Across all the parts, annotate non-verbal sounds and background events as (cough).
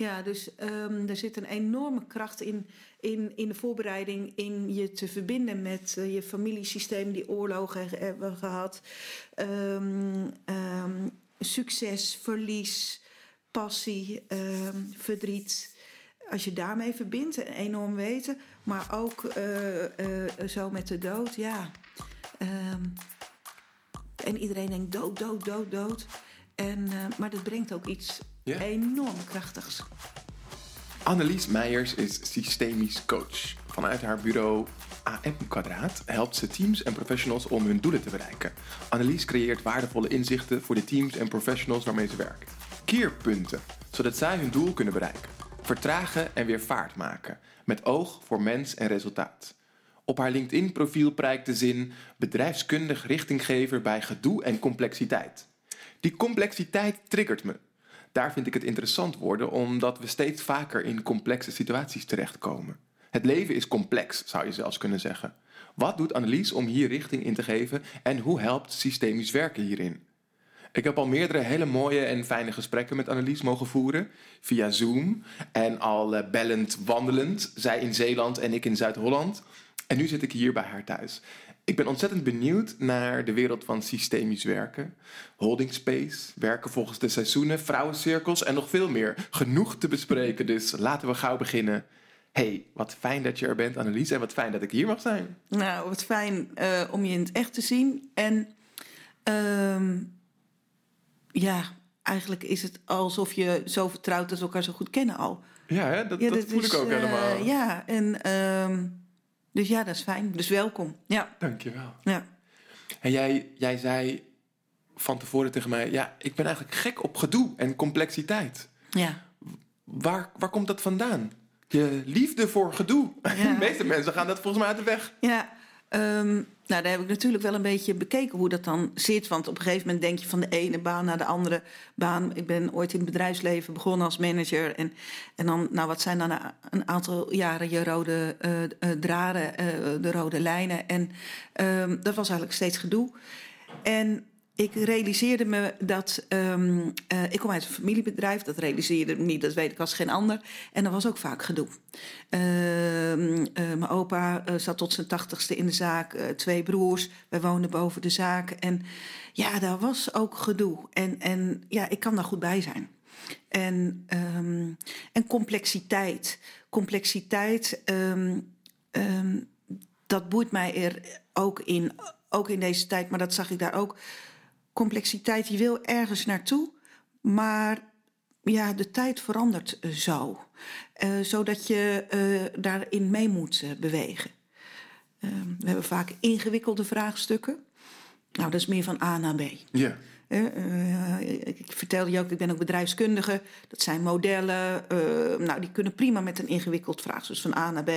Ja, dus um, er zit een enorme kracht in, in, in de voorbereiding, in je te verbinden met uh, je familiesysteem die oorlogen hebben gehad. Um, um, succes, verlies, passie, verdriet. Als je daarmee verbindt, enorm weten, maar ook uh, zo met de dood, ja. en iedereen denkt dood, dood, dood, dood. En, maar dat brengt ook iets Yeah. Enorm krachtigs. Annelies Meijers is systemisch coach. Vanuit haar bureau AM Kwadraat helpt ze teams en professionals om hun doelen te bereiken. Annelies creëert waardevolle inzichten voor de teams en professionals waarmee ze werken. Keerpunten, zodat zij hun doel kunnen bereiken. Vertragen en weer vaart maken, met oog voor mens en resultaat. Op haar LinkedIn-profiel prijkt de zin bedrijfskundig richtinggever bij gedoe en complexiteit. Die complexiteit triggert me daar vind ik het interessant worden, omdat we steeds vaker in complexe situaties terechtkomen. Het leven is complex, zou je zelfs kunnen zeggen. Wat doet Annelies om hier richting in te geven en hoe helpt systemisch werken hierin? Ik heb al meerdere hele mooie en fijne gesprekken met Annelies mogen voeren via Zoom en al eh, bellend wandelend, zij in Zeeland en ik in Zuid-Holland. En nu zit ik hier bij haar thuis. Ik ben ontzettend benieuwd naar de wereld van systemisch werken. Holding space, werken volgens de seizoenen, vrouwencirkels en nog veel meer. Genoeg te bespreken, dus laten we gauw beginnen. Hey, wat fijn dat je er bent, Annelies, en wat fijn dat ik hier mag zijn. Nou, wat fijn uh, om je in het echt te zien. En uh, ja, eigenlijk is het alsof je zo vertrouwd dat we elkaar zo goed kennen al. Ja, hè? dat, ja, dat, voel ik ook uh, helemaal. Ja, en... Dus ja, dat is fijn. Dus welkom. Ja. Dankjewel. Ja. En jij, jij zei van tevoren tegen mij: Ja, ik ben eigenlijk gek op gedoe en complexiteit. Ja. Waar, waar komt dat vandaan? Je liefde voor gedoe. Ja. (laughs) De meeste mensen gaan dat volgens mij uit de weg. Ja, um, nou, daar heb ik natuurlijk wel een beetje bekeken hoe dat dan zit. Want op een gegeven moment denk je van de ene baan naar de andere baan. Ik ben ooit in het bedrijfsleven begonnen als manager. En, en dan, nou, wat zijn dan een aantal jaren je rode uh, draden, uh, de rode lijnen. En um, dat was eigenlijk steeds gedoe. En ik realiseerde me dat. Um, uh, ik kom uit een familiebedrijf, dat realiseerde me niet, dat weet ik als geen ander. En er was ook vaak gedoe. Uh, uh, mijn opa eh, zat tot zijn tachtigste in de zaak, twee broers. Wij woonden boven de zaak. En ja, daar was ook gedoe. En, en ja, ik kan daar goed bij zijn. En, um, en complexiteit. Complexiteit, dat boeit mij er ook in. Ook in deze tijd, maar dat zag ik daar ook complexiteit, je wil ergens naartoe, maar ja, de tijd verandert eh, zo. Uh, zodat je uh, daarin mee moet bewegen. we hebben vaak ingewikkelde vraagstukken. Nou, dat is meer van A naar B. Ja. Uh, ik vertelde je ook, ik ben ook bedrijfskundige. Dat zijn modellen. Uh, nou, die kunnen prima met een ingewikkeld vraagstuk. Dus van A naar B.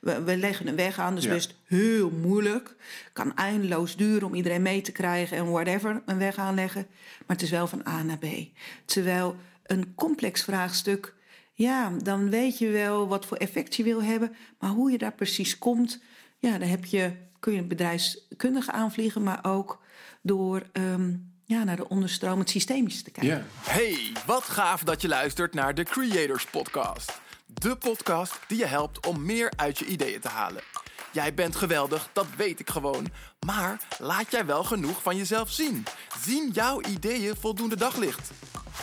We, we leggen een weg aan. Dus ja. best heel moeilijk. Kan eindeloos duren om iedereen mee te krijgen en whatever. Een weg aanleggen. Maar het is wel van A naar B. Terwijl een complex vraagstuk. Ja, dan weet je wel wat voor effect je wil hebben. Maar hoe je daar precies komt. Ja, dan heb je, kun je bedrijfskundige aanvliegen. Maar ook door. Um, ja, naar de onderstroom, het systemisch te kijken. Yeah. Hey, wat gaaf dat je luistert naar de Creators Podcast. De podcast die je helpt om meer uit je ideeën te halen. Jij bent geweldig, dat weet ik gewoon. Maar laat jij wel genoeg van jezelf zien? Zien jouw ideeën voldoende daglicht?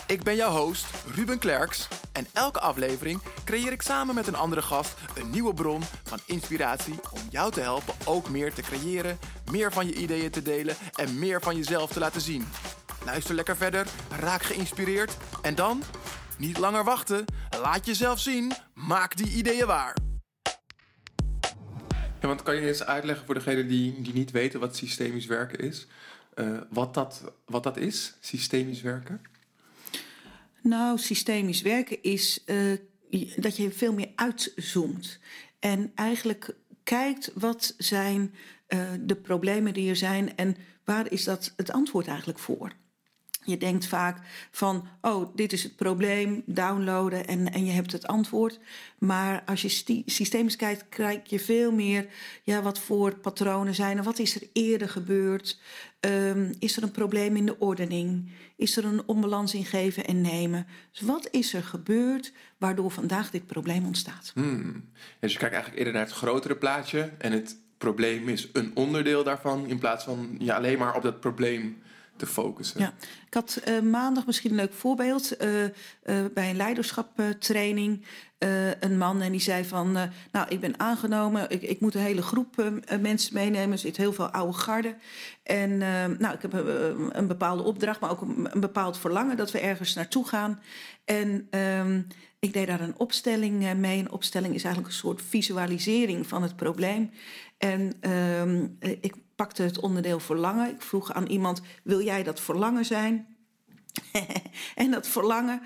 Ik ben jouw host, Ruben Klerks. En elke aflevering creëer ik samen met een andere gast een nieuwe bron van inspiratie om jou te helpen ook meer te creëren, meer van je ideeën te delen en meer van jezelf te laten zien. Luister lekker verder, raak geïnspireerd en dan, niet langer wachten, laat jezelf zien, maak die ideeën waar. Ja, want kan je eens uitleggen voor degenen die, die niet weten wat systemisch werken is? Uh, wat, dat, wat dat is, systemisch werken? Nou, systemisch werken is uh, dat je veel meer uitzoomt. En eigenlijk kijkt wat zijn uh, de problemen die er zijn en waar is dat het antwoord eigenlijk voor. Je denkt vaak van, oh, dit is het probleem, downloaden en, en je hebt het antwoord. Maar als je systemisch kijkt, krijg je veel meer, ja, wat voor patronen zijn er? Wat is er eerder gebeurd? Um, is er een probleem in de ordening? Is er een onbalans in geven en nemen? Dus wat is er gebeurd waardoor vandaag dit probleem ontstaat? Hmm. Dus je kijkt eigenlijk eerder naar het grotere plaatje en het probleem is een onderdeel daarvan, in plaats van ja, alleen maar op dat probleem te focussen. Ja, ik had uh, maandag misschien een leuk voorbeeld uh, uh, bij een leiderschaptraining. een man en die zei van, nou ik ben aangenomen, ik, ik moet een hele groep mensen meenemen. Er zit heel veel oude garden. En nou, ik heb een bepaalde opdracht, maar ook een, een, bepaald verlangen dat we ergens naartoe gaan. En um, ik deed daar een opstelling mee. Een opstelling is eigenlijk een soort visualisering van het probleem. En um, ik pakte het onderdeel verlangen. Ik vroeg aan iemand: wil jij dat verlangen zijn? (laughs) en dat verlangen.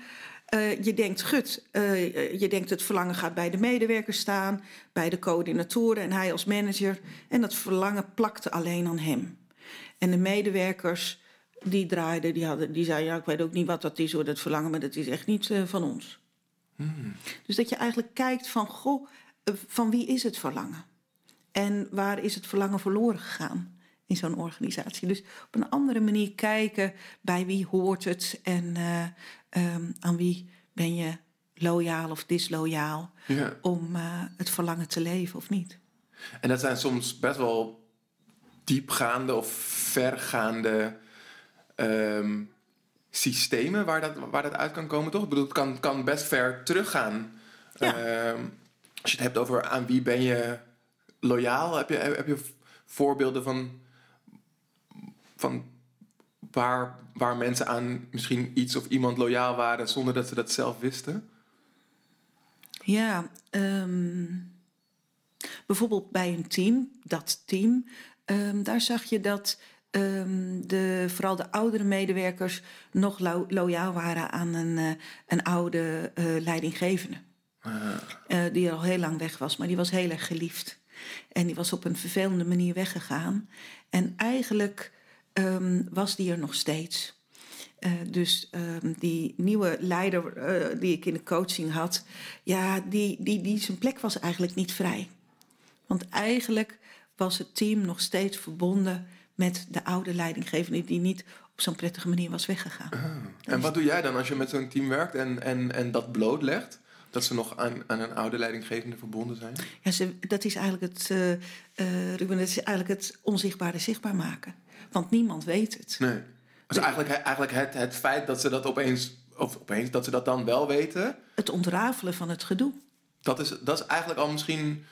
Uh, je denkt, gut, uh, je denkt het verlangen gaat bij de medewerkers staan, bij de coördinatoren en hij als manager. En dat verlangen plakte alleen aan hem. En de medewerkers, die draaiden, die, hadden, die zeiden, ja, ik weet ook niet wat dat is hoor, dat verlangen, maar dat is echt niet uh, van ons. Hmm. Dus dat je eigenlijk kijkt van, goh, van wie is het verlangen? En waar is het verlangen verloren gegaan in zo'n organisatie? Dus op een andere manier kijken bij wie hoort het en uh, um, aan wie ben je loyaal of disloyaal ja. om uh, het verlangen te leven of niet. En dat zijn soms best wel diepgaande of vergaande um, systemen waar dat, waar dat uit kan komen, toch? Ik bedoel, het kan, kan best ver teruggaan. Ja. Um, als je het hebt over aan wie ben je loyaal? Heb je, heb je voorbeelden van, van waar, waar mensen aan misschien iets of iemand loyaal waren zonder dat ze dat zelf wisten? Ja, um, bijvoorbeeld bij een team, dat team, um, daar zag je dat um, de, vooral de oudere medewerkers nog lo loyaal waren aan een, uh, een oude uh, leidinggevende. Uh. die al heel lang weg was, maar die was heel erg geliefd. En die was op een vervelende manier weggegaan. En eigenlijk um, was die er nog steeds. Uh, dus um, die nieuwe leider uh, die ik in de coaching had, ja, die, die, die, zijn plek was eigenlijk niet vrij. Want eigenlijk was het team nog steeds verbonden met de oude leidinggevende die niet op zo'n prettige manier was weggegaan. Ah. En wat doe jij dan als je met zo'n team werkt en, en, en dat blootlegt? Dat ze nog aan, aan een oude leidinggevende verbonden zijn? Ja, ze, dat is eigenlijk het, uh, uh, Ruben, dat is eigenlijk het onzichtbare zichtbaar maken. Want niemand weet het. Nee. Dus eigenlijk, eigenlijk het, het feit dat ze dat opeens, of opeens, dat ze dat dan wel weten. Het ontrafelen van het gedoe. Dat is, dat is eigenlijk al misschien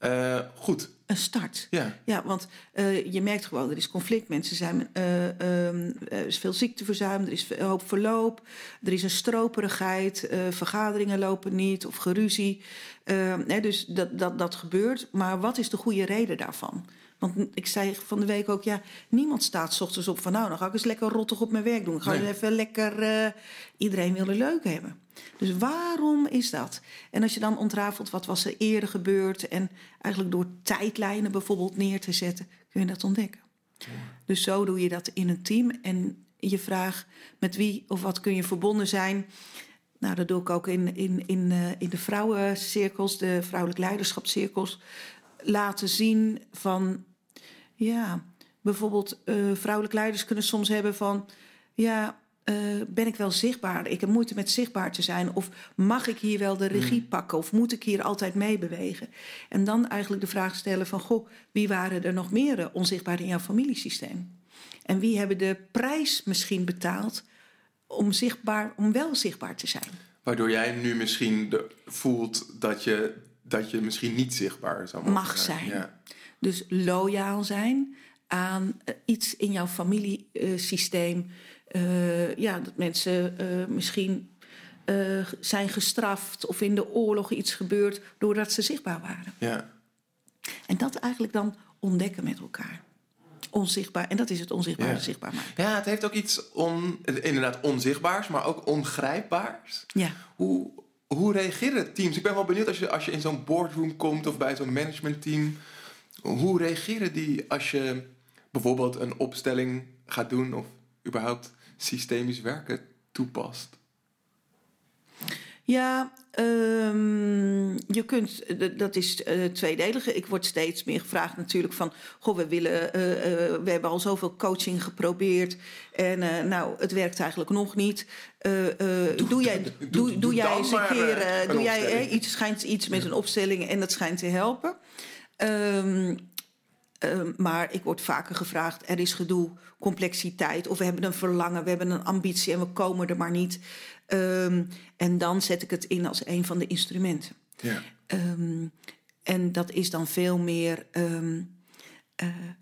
uh, goed. Een start. Ja, ja want uh, je merkt gewoon, er is conflict. Mensen zijn, uh, um, er is veel ziekteverzuim, er is een hoop verloop. Er is een stroperigheid, vergaderingen lopen niet of geruzie. Ehm, dus dat, dat, dat gebeurt. Maar wat is de goede reden daarvan? Want ik zei van de week ook, ja, niemand staat s ochtends op van... nou, dan ga ik eens lekker rottig op mijn werk doen. Ga nee. even lekker... Uh, iedereen wil het leuk hebben. Dus waarom is dat? En als je dan ontrafelt wat was er eerder gebeurd... en eigenlijk door tijdlijnen bijvoorbeeld neer te zetten... kun je dat ontdekken. Ja. Dus zo doe je dat in een team. En je vraagt met wie of wat kun je verbonden zijn... Nou, dat doe ik ook in, in, in, uh, in de vrouwencirkels, de vrouwelijk leiderschapscirkels laten zien van, ja, bijvoorbeeld uh, vrouwelijke leiders kunnen soms hebben van, ja, uh, ben ik wel zichtbaar? Ik heb moeite met zichtbaar te zijn. Of mag ik hier wel de regie hmm. pakken? Of moet ik hier altijd meebewegen? En dan eigenlijk de vraag stellen van... goh, wie waren er nog meer eh, onzichtbaar in jouw familiesysteem? En wie hebben de prijs misschien betaald om, zichtbaar, om wel zichtbaar te zijn? Waardoor jij nu misschien de, voelt dat je dat je misschien niet zichtbaar zou mag zijn. Ja. Dus loyaal zijn aan uh, iets in jouw familiesysteem. Uh, ja, dat mensen uh, misschien zijn gestraft of in de oorlog iets gebeurt doordat ze zichtbaar waren. Ja. En dat eigenlijk dan ontdekken met elkaar. Onzichtbaar. En dat is het onzichtbare ja. zichtbaar maken. Ja, het heeft ook iets on, inderdaad onzichtbaars, maar ook ongrijpbaars. Ja. Hoe, hoe reageren teams? Ik ben wel benieuwd als je, als je in zo'n boardroom komt of bij zo'n managementteam. Hoe reageren die als je bijvoorbeeld een opstelling gaat doen of überhaupt systemisch werken toepast? Ja, ehm, je kunt, dat is uh, tweedelig. Ik word steeds meer gevraagd natuurlijk van... goh, we, willen, uh, uh, we hebben al zoveel coaching geprobeerd... en nou, het werkt eigenlijk nog niet. Doe, doe, jij, doe, doe, doe jij eens een keer... Een doe jij, iets, schijnt iets met een opstelling en dat schijnt te helpen. Um, uh, maar ik word vaker gevraagd: er is gedoe, complexiteit, of we hebben een verlangen, we hebben een ambitie en we komen er maar niet. Um, en dan zet ik het in als een van de instrumenten. Ja. En dat is dan veel meer, uh,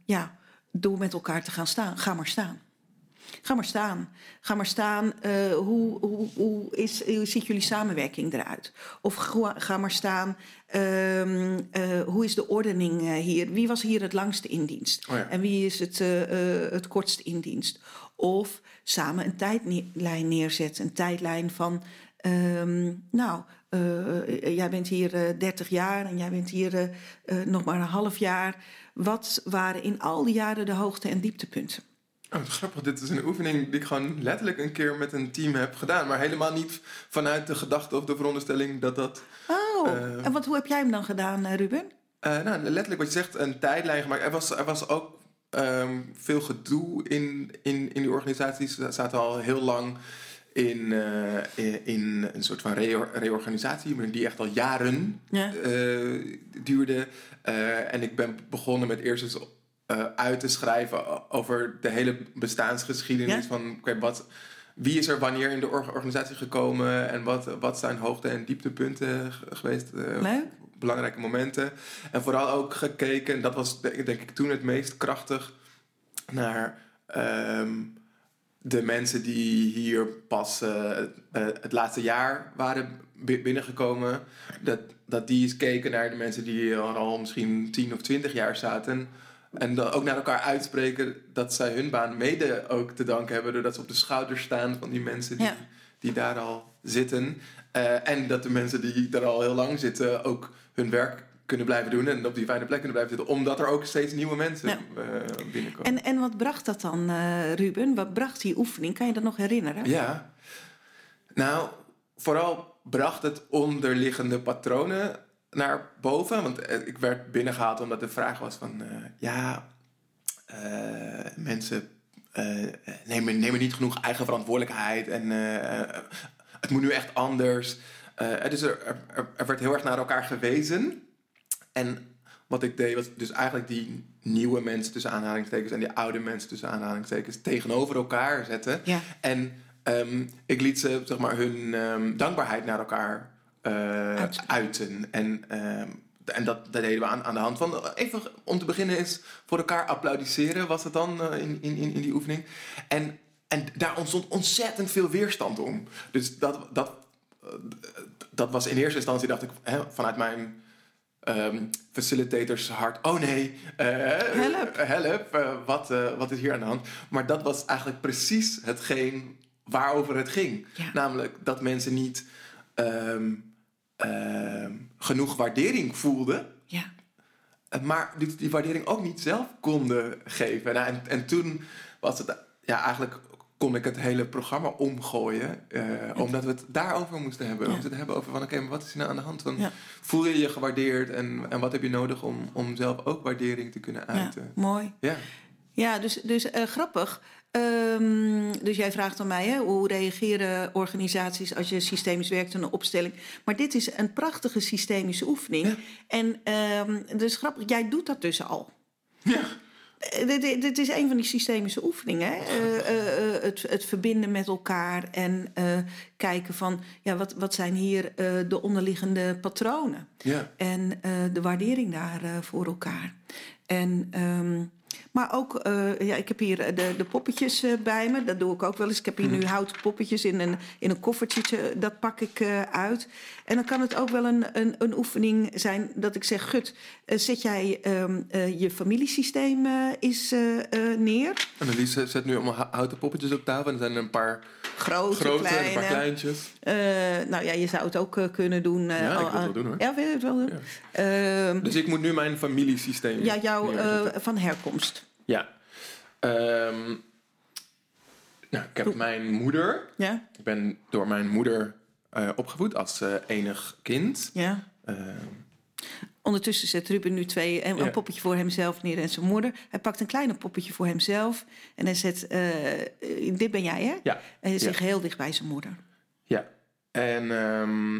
ja, door met elkaar te gaan staan. Ga maar staan. Ga maar staan. Ga maar staan. Uh, hoe, hoe, hoe, is, hoe ziet jullie samenwerking eruit? Of ga maar staan. Uh, uh, hoe is de ordening hier? Wie was hier het langste in dienst? Oh ja. En wie is het, het kortst in dienst? Of samen een tijdlijn neerzetten. Een tijdlijn van, um, nou, uh, jij bent hier uh, 30 jaar en jij bent hier uh, nog maar een half jaar. Wat waren in al die jaren de hoogte- en dieptepunten? Oh, grappig. Dit is een oefening die ik gewoon letterlijk een keer met een team heb gedaan. Maar helemaal niet vanuit de gedachte of de veronderstelling dat dat... Oh, en wat, hoe heb jij hem dan gedaan, Ruben? nou, letterlijk wat je zegt, een tijdlijn gemaakt. Er was, er was ook um, veel gedoe in, in, in die organisaties. Ze zaten al heel lang in, uh, in een soort van re reorganisatie, die echt al jaren ja. duurde. En ik ben begonnen met eerst eens uit te schrijven over de hele bestaansgeschiedenis ja? van okay, wat. Wie is er wanneer in de organisatie gekomen en wat, wat zijn hoogte- en dieptepunten geweest? Leuk belangrijke momenten. En vooral ook gekeken, en dat was denk ik toen het meest krachtig, naar um, de mensen die hier pas uh, het laatste jaar waren binnengekomen. Dat, dat die eens keken naar de mensen die al misschien 10 of 20 jaar zaten. En dan ook naar elkaar uitspreken dat zij hun baan mede ook te danken hebben. Doordat ze op de schouders staan van die mensen die, die daar al zitten. Uh, en dat de mensen die daar al heel lang zitten ook hun werk kunnen blijven doen en op die fijne plek kunnen blijven zitten, omdat er ook steeds nieuwe mensen ja. uh, binnenkomen. En, en wat bracht dat dan, uh, Ruben? Wat bracht die oefening? Kan je dat nog herinneren? Ja, nou, vooral bracht het onderliggende patronen naar boven. Want eh, ik werd binnengehaald omdat de vraag was van, uh, ja, mensen nemen, nemen niet genoeg eigen verantwoordelijkheid en het moet nu echt anders. Dus er, er, er, werd heel erg naar elkaar gewezen. En wat ik deed was dus eigenlijk die nieuwe mensen tussen aanhalingstekens en die oude mensen tussen aanhalingstekens tegenover elkaar zetten. Ja. En um, ik liet ze zeg maar hun um, dankbaarheid naar elkaar uh, uiten. En, um, en dat, dat, deden we aan, aan de hand van. Even om te beginnen is voor elkaar applaudisseren, was het dan uh, in, in, in die oefening. En, en daar ontstond ontzettend veel weerstand om. Dus dat, dat dat was in eerste instantie, dacht ik, hè, vanuit mijn um, facilitators hart, oh nee, uh, help, help uh, wat, uh, wat is hier aan de hand? Maar dat was eigenlijk precies hetgeen waarover het ging. Ja. Namelijk dat mensen niet um, genoeg waardering voelden. Ja. Maar die, die, waardering ook niet zelf konden geven. Nou, en, en toen was het ja, eigenlijk kon ik het hele programma omgooien. Uh, omdat we het daarover moesten hebben. Ja. We het hebben over van oké, maar wat is er nou aan de hand? Van, ja. Voel je je gewaardeerd en, en wat heb je nodig om, om zelf ook waardering te kunnen uiten? Ja, mooi. Ja, ja dus, dus uh, grappig. Um, dus jij vraagt aan mij, hè, hoe reageren organisaties als je systemisch werkt aan een opstelling? Maar dit is een prachtige systemische oefening. Ja. En um, dus grappig, jij doet dat dus al. Ja. Dit, dit, is een van die systemische oefeningen. Hè? Uh, uh, het, het, verbinden met elkaar en kijken van ja, wat, wat zijn hier de onderliggende patronen. Ja. En de waardering daar voor elkaar. En um, maar ook, uh, ja, ik heb hier de, de poppetjes uh, bij me. Dat doe ik ook wel eens. Ik heb hier nu houten poppetjes in een, in een koffertje. Dat pak ik uh, uit. En dan kan het ook wel een, een, een oefening zijn dat ik zeg... Gut, zet jij um, je familiesysteem eens neer. Annelies zet nu allemaal houten poppetjes op tafel. En er zijn een paar grote, grote kleine. een paar kleintjes. nou ja, je zou het ook kunnen doen. ja, ik wil het wel doen hoor. Ja, wil je het wel doen? Ja. Ehm, dus ik moet nu mijn familiesysteem Ja, jouw van herkomst. Ja. Um, Nou, ik heb mijn moeder. Ja, Ik ben door mijn moeder eh, opgevoed als eh, enig kind. ja. Eh, Ondertussen zet Ruben nu twee, een, Ja. een poppetje voor hemzelf neer en zijn moeder. Hij pakt een kleine poppetje voor hemzelf. En hij zet, eh, eh, dit ben jij hè? ja, En hij Ja. zit heel dicht bij zijn moeder. ja. En ehm,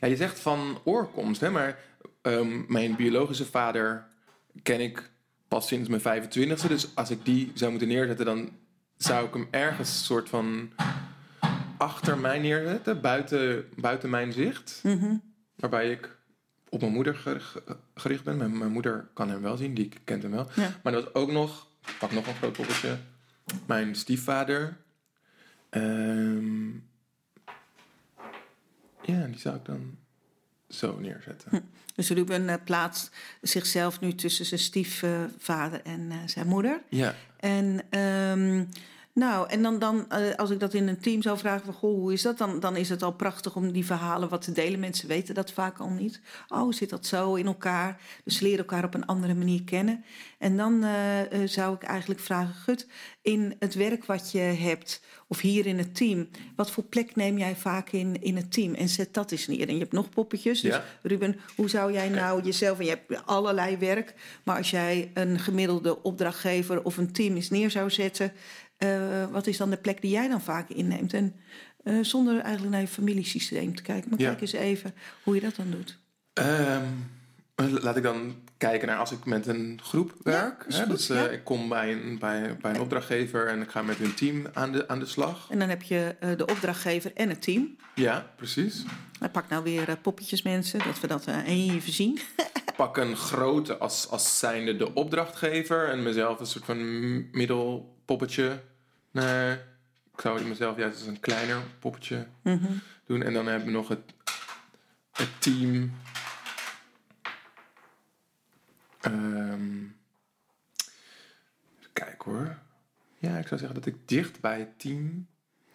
ja, je zegt van oorkomst, hè, maar ehm, mijn biologische vader ken ik pas sinds mijn 25e. Dus als ik die zou moeten neerzetten, dan zou ik hem ergens soort van achter mij neerzetten, buiten, buiten mijn zicht. Mhm. Waarbij ik op mijn moeder ger- gericht ben. Mijn, mijn moeder kan hem wel zien, die kent hem wel. Ja. Maar dat was ook nog, ik pak nog een groot poppetje, mijn stiefvader. Ehm, ja, die zou ik dan zo neerzetten. Dus Ruben eh, plaatst zichzelf nu tussen zijn stiefvader en eh, zijn moeder. Ja, En, ehm, nou, en dan, dan eh, als ik dat in een team zou vragen van, goh, hoe is dat? Dan, dan is het al prachtig om die verhalen wat te delen. Mensen weten dat vaak al niet. Oh, zit dat zo in elkaar? Dus ze leren elkaar op een andere manier kennen. En dan eh, eh, zou ik eigenlijk vragen, Gut, in het werk wat je hebt, of hier in het team, wat voor plek neem jij vaak in, in het team? En zet dat eens neer. En je hebt nog poppetjes. Dus Ja. Ruben, hoe zou jij nou jezelf, en je hebt allerlei werk, maar als jij een gemiddelde opdrachtgever of een team eens neer zou zetten, eh, wat is dan de plek die jij dan vaak inneemt? En eh, zonder eigenlijk naar je familiesysteem te kijken, maar Ja. kijk eens even hoe je dat dan doet. Ehm, laat ik dan kijken naar als ik met een groep werk. is hè, goed, dus ja. ik kom bij een, bij, bij een opdrachtgever en ik ga met hun team aan de, aan de slag. En dan heb je de opdrachtgever en het team. Ja, precies. Hij pakt nou weer poppetjes mensen, dat we dat even zien. pak een grote als, als zijnde de opdrachtgever en mezelf een soort van middelpoppetje. Nee, ik zou mezelf juist als een kleiner poppetje Mhm. doen. En dan hebben we nog het, het team. Ehm, even kijken hoor. Ja, ik zou zeggen dat ik dicht bij het team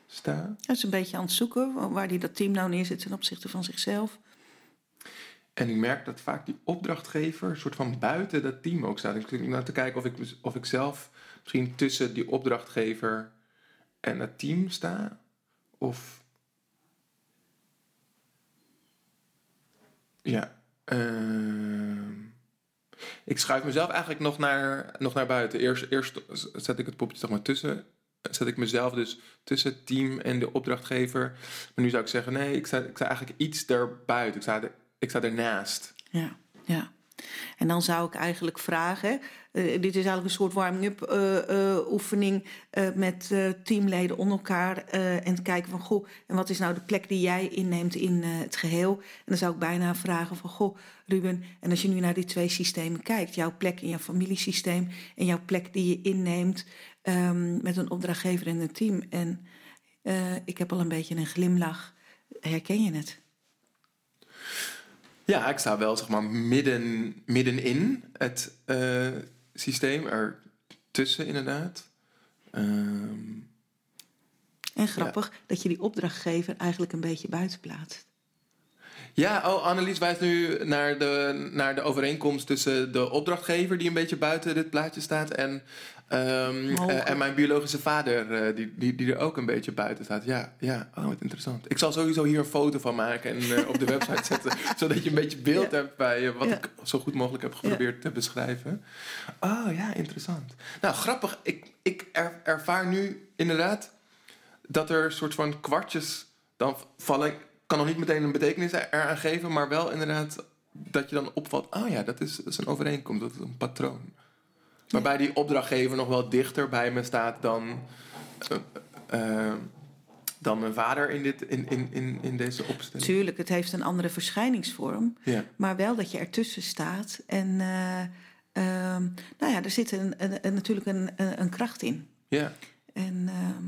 sta. Hij is een beetje aan het zoeken waar hij dat team nou neerzet ten opzichte van zichzelf. En ik merk dat vaak die opdrachtgever een soort van buiten dat team ook staat. Ik zit naar te kijken of ik, of ik zelf misschien tussen die opdrachtgever en het team sta. Of. Ja. ehm, ik schuif mezelf eigenlijk nog naar, nog naar buiten. Eerst, eerst zet ik het poppetje zeg maar tussen. Zet ik mezelf dus tussen het team en de opdrachtgever. Maar nu zou ik zeggen, nee, ik sta, ik sta eigenlijk iets daarbuiten. Ik sta, ik sta ernaast. Ja, ja. En dan zou ik eigenlijk vragen, eh, dit is eigenlijk een soort warming-up eh, eh, oefening met teamleden onder elkaar en te kijken van goh, en wat is nou de plek die jij inneemt in het geheel? En dan zou ik bijna vragen van goh, Ruben, en als je nu naar die twee systemen kijkt, jouw plek in jouw familiesysteem en jouw plek die je inneemt ehm, met een opdrachtgever en een team. En ik heb al een beetje een glimlach. Herken je het? Ja, ik sta wel zeg maar midden, middenin het systeem. Er tussen inderdaad. Ehm, En grappig dat je die opdrachtgever eigenlijk een beetje buiten plaatst. Ja, oh, Annelies wijst nu naar de, naar de overeenkomst tussen de opdrachtgever... die een beetje buiten dit plaatje staat... en, ehm, Mogen. eh, en mijn biologische vader, eh, die, die, die er ook een beetje buiten staat. Ja, ja, oh, wat interessant. Ik zal sowieso hier een foto van maken en eh, op de website (laughs) zetten... zodat je een beetje beeld Ja. hebt bij wat Ja. ik zo goed mogelijk heb geprobeerd te beschrijven. Oh ja, interessant. Nou, grappig. Ik, ik er- ervaar nu inderdaad dat er een soort van kwartjes dan vallen. Kan nog niet meteen een betekenis er- eraan geven, maar wel inderdaad dat je dan opvalt. Oh ja, dat is, dat is een overeenkomst, dat is een patroon. Waarbij die opdrachtgever nog wel dichter bij me staat dan, eh, eh, dan mijn vader in, dit, in, in, in, in deze opstelling. Tuurlijk, het heeft een andere verschijningsvorm. Ja. Maar wel dat je ertussen staat. En eh, ehm, nou ja, er zit een, een, een- natuurlijk een, een, een kracht in. Ja. En ehm,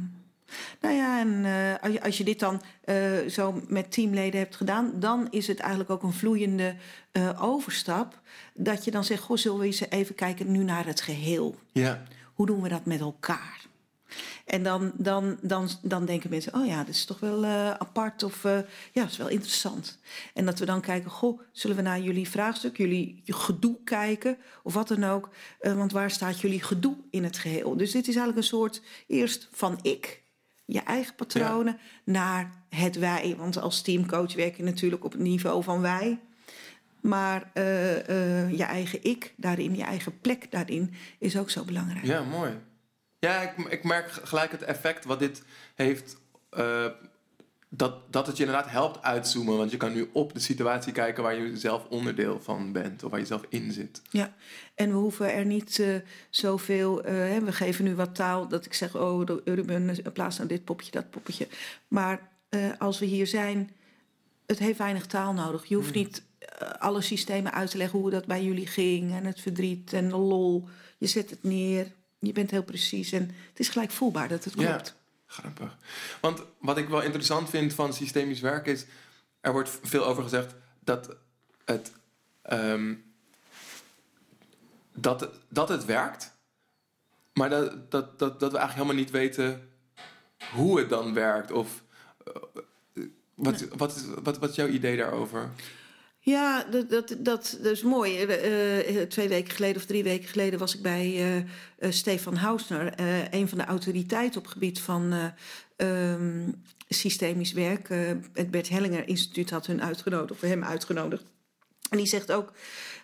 nou ja, en eh, als, je, als je dit dan eh, zo met teamleden hebt gedaan, dan is het eigenlijk ook een vloeiende eh, overstap. Dat je dan zegt, goh, zullen we eens even kijken nu naar het geheel? Ja. Hoe doen we dat met elkaar? En dan, dan, dan, dan denken mensen, oh ja, dat is toch wel apart of ja, dat is wel interessant. En dat we dan kijken, goh, zullen we naar jullie vraagstuk, jullie gedoe kijken of wat dan ook. Want waar staat jullie gedoe in het geheel? Dus dit is eigenlijk een soort eerst van ik je eigen patronen naar het wij. Want als teamcoach werk je natuurlijk op het niveau van wij. Maar eh, eh, je eigen ik daarin, je eigen plek daarin, is ook zo belangrijk. Ja, mooi. Ja, ik, ik merk gelijk het effect wat dit heeft. eh, dat, dat het je inderdaad helpt uitzoomen. Want je kan nu op de situatie kijken waar je zelf onderdeel van bent. Of waar je zelf in zit. Ja, en we hoeven er niet eh, zoveel. hè, we geven nu wat taal dat ik zeg: oh, de Ruben, eh, plaats nou dit poppetje, dat poppetje. Maar eh, als we hier zijn, het heeft weinig taal nodig. Je hoeft niet eh, alle systemen uit te leggen hoe dat bij jullie ging. En het verdriet en de lol. Je zet het neer. Je bent heel precies. En het is gelijk voelbaar dat het Ja. Grappig. Want wat ik wel interessant vind van systemisch werken is... er wordt veel over gezegd dat het, ehm, dat, dat het werkt... maar dat, dat, dat, dat we eigenlijk helemaal niet weten hoe het dan werkt. Of eh, wat, wat, is, wat, wat is jouw idee daarover? Ja, dat, dat, dat, dat is mooi. Eh, eh, twee weken geleden of drie weken geleden was ik bij eh, Stefan Hausner, een van de autoriteiten op het gebied van eh, ehm, systemisch werk. Het Bert Hellinger Instituut had hun uitgenodigd, of hem uitgenodigd. En die zegt ook: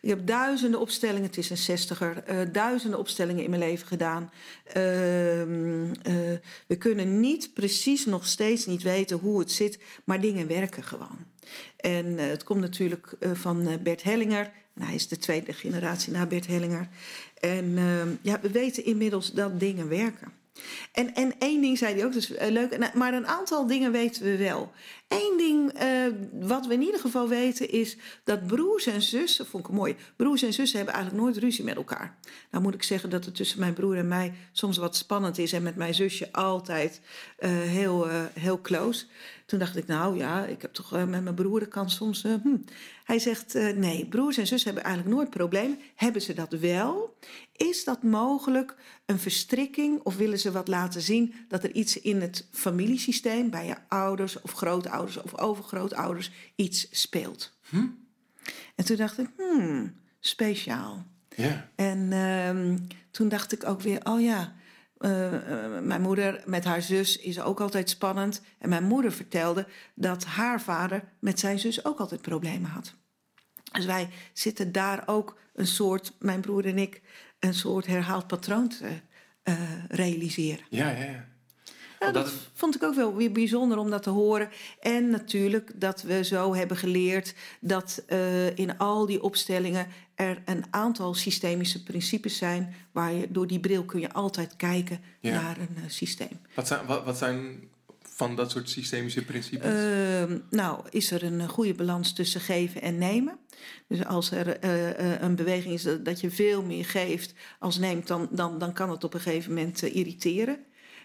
Ik heb duizenden opstellingen, het is een zestiger, eh, duizenden opstellingen in mijn leven gedaan. Ehm, eh, we kunnen niet precies nog steeds niet weten hoe het zit, maar dingen werken gewoon. En eh, het komt natuurlijk eh, van eh, Bert Hellinger. Hij is de tweede generatie na Bert Hellinger. En ehm, ja, we weten inmiddels dat dingen werken. En, en één ding zei hij ook, dus leuk. Maar een aantal dingen weten we wel. Eén ding eh, wat we in ieder geval weten is dat broers en zussen, vond ik mooi. Broers en zussen hebben eigenlijk nooit ruzie met elkaar. Nou moet ik zeggen dat het tussen mijn broer en mij soms wat spannend is. En met mijn zusje altijd eh, heel, eh, heel close. Toen dacht ik, nou ja, ik heb toch met mijn broer, kan soms. eh, hm. Hij zegt, nee, broers en zussen hebben eigenlijk nooit problemen. Hebben ze dat wel? Is dat mogelijk een verstrikking of willen ze wat laten zien dat er iets in het familiesysteem, bij je ouders of grootouders of overgrootouders, iets speelt? En toen dacht ik, hmm, speciaal. Ja. En ehm, toen dacht ik ook weer, oh ja, eh, eh, mijn moeder met haar zus is ook altijd spannend. En mijn moeder vertelde dat haar vader met zijn zus ook altijd problemen had. Dus wij zitten daar ook een soort, mijn broer en ik, een soort herhaald patroon te eh, realiseren. Ja, ja, ja. Ja, dat dat- vond ik ook wel weer bijzonder om dat te horen. En natuurlijk dat we zo hebben geleerd dat eh, in al die opstellingen er een aantal systemische principes zijn. Waar je door die bril kun je altijd kijken Ja. naar een eh, systeem. Wat, zijn, wat, wat zijn van dat soort systemische principes? Ehm, nou, is er een goede balans tussen geven en nemen? Dus als er eh, eh, een beweging is dat, dat je veel meer geeft als neemt, dan, dan, dan kan het op een gegeven moment eh, irriteren.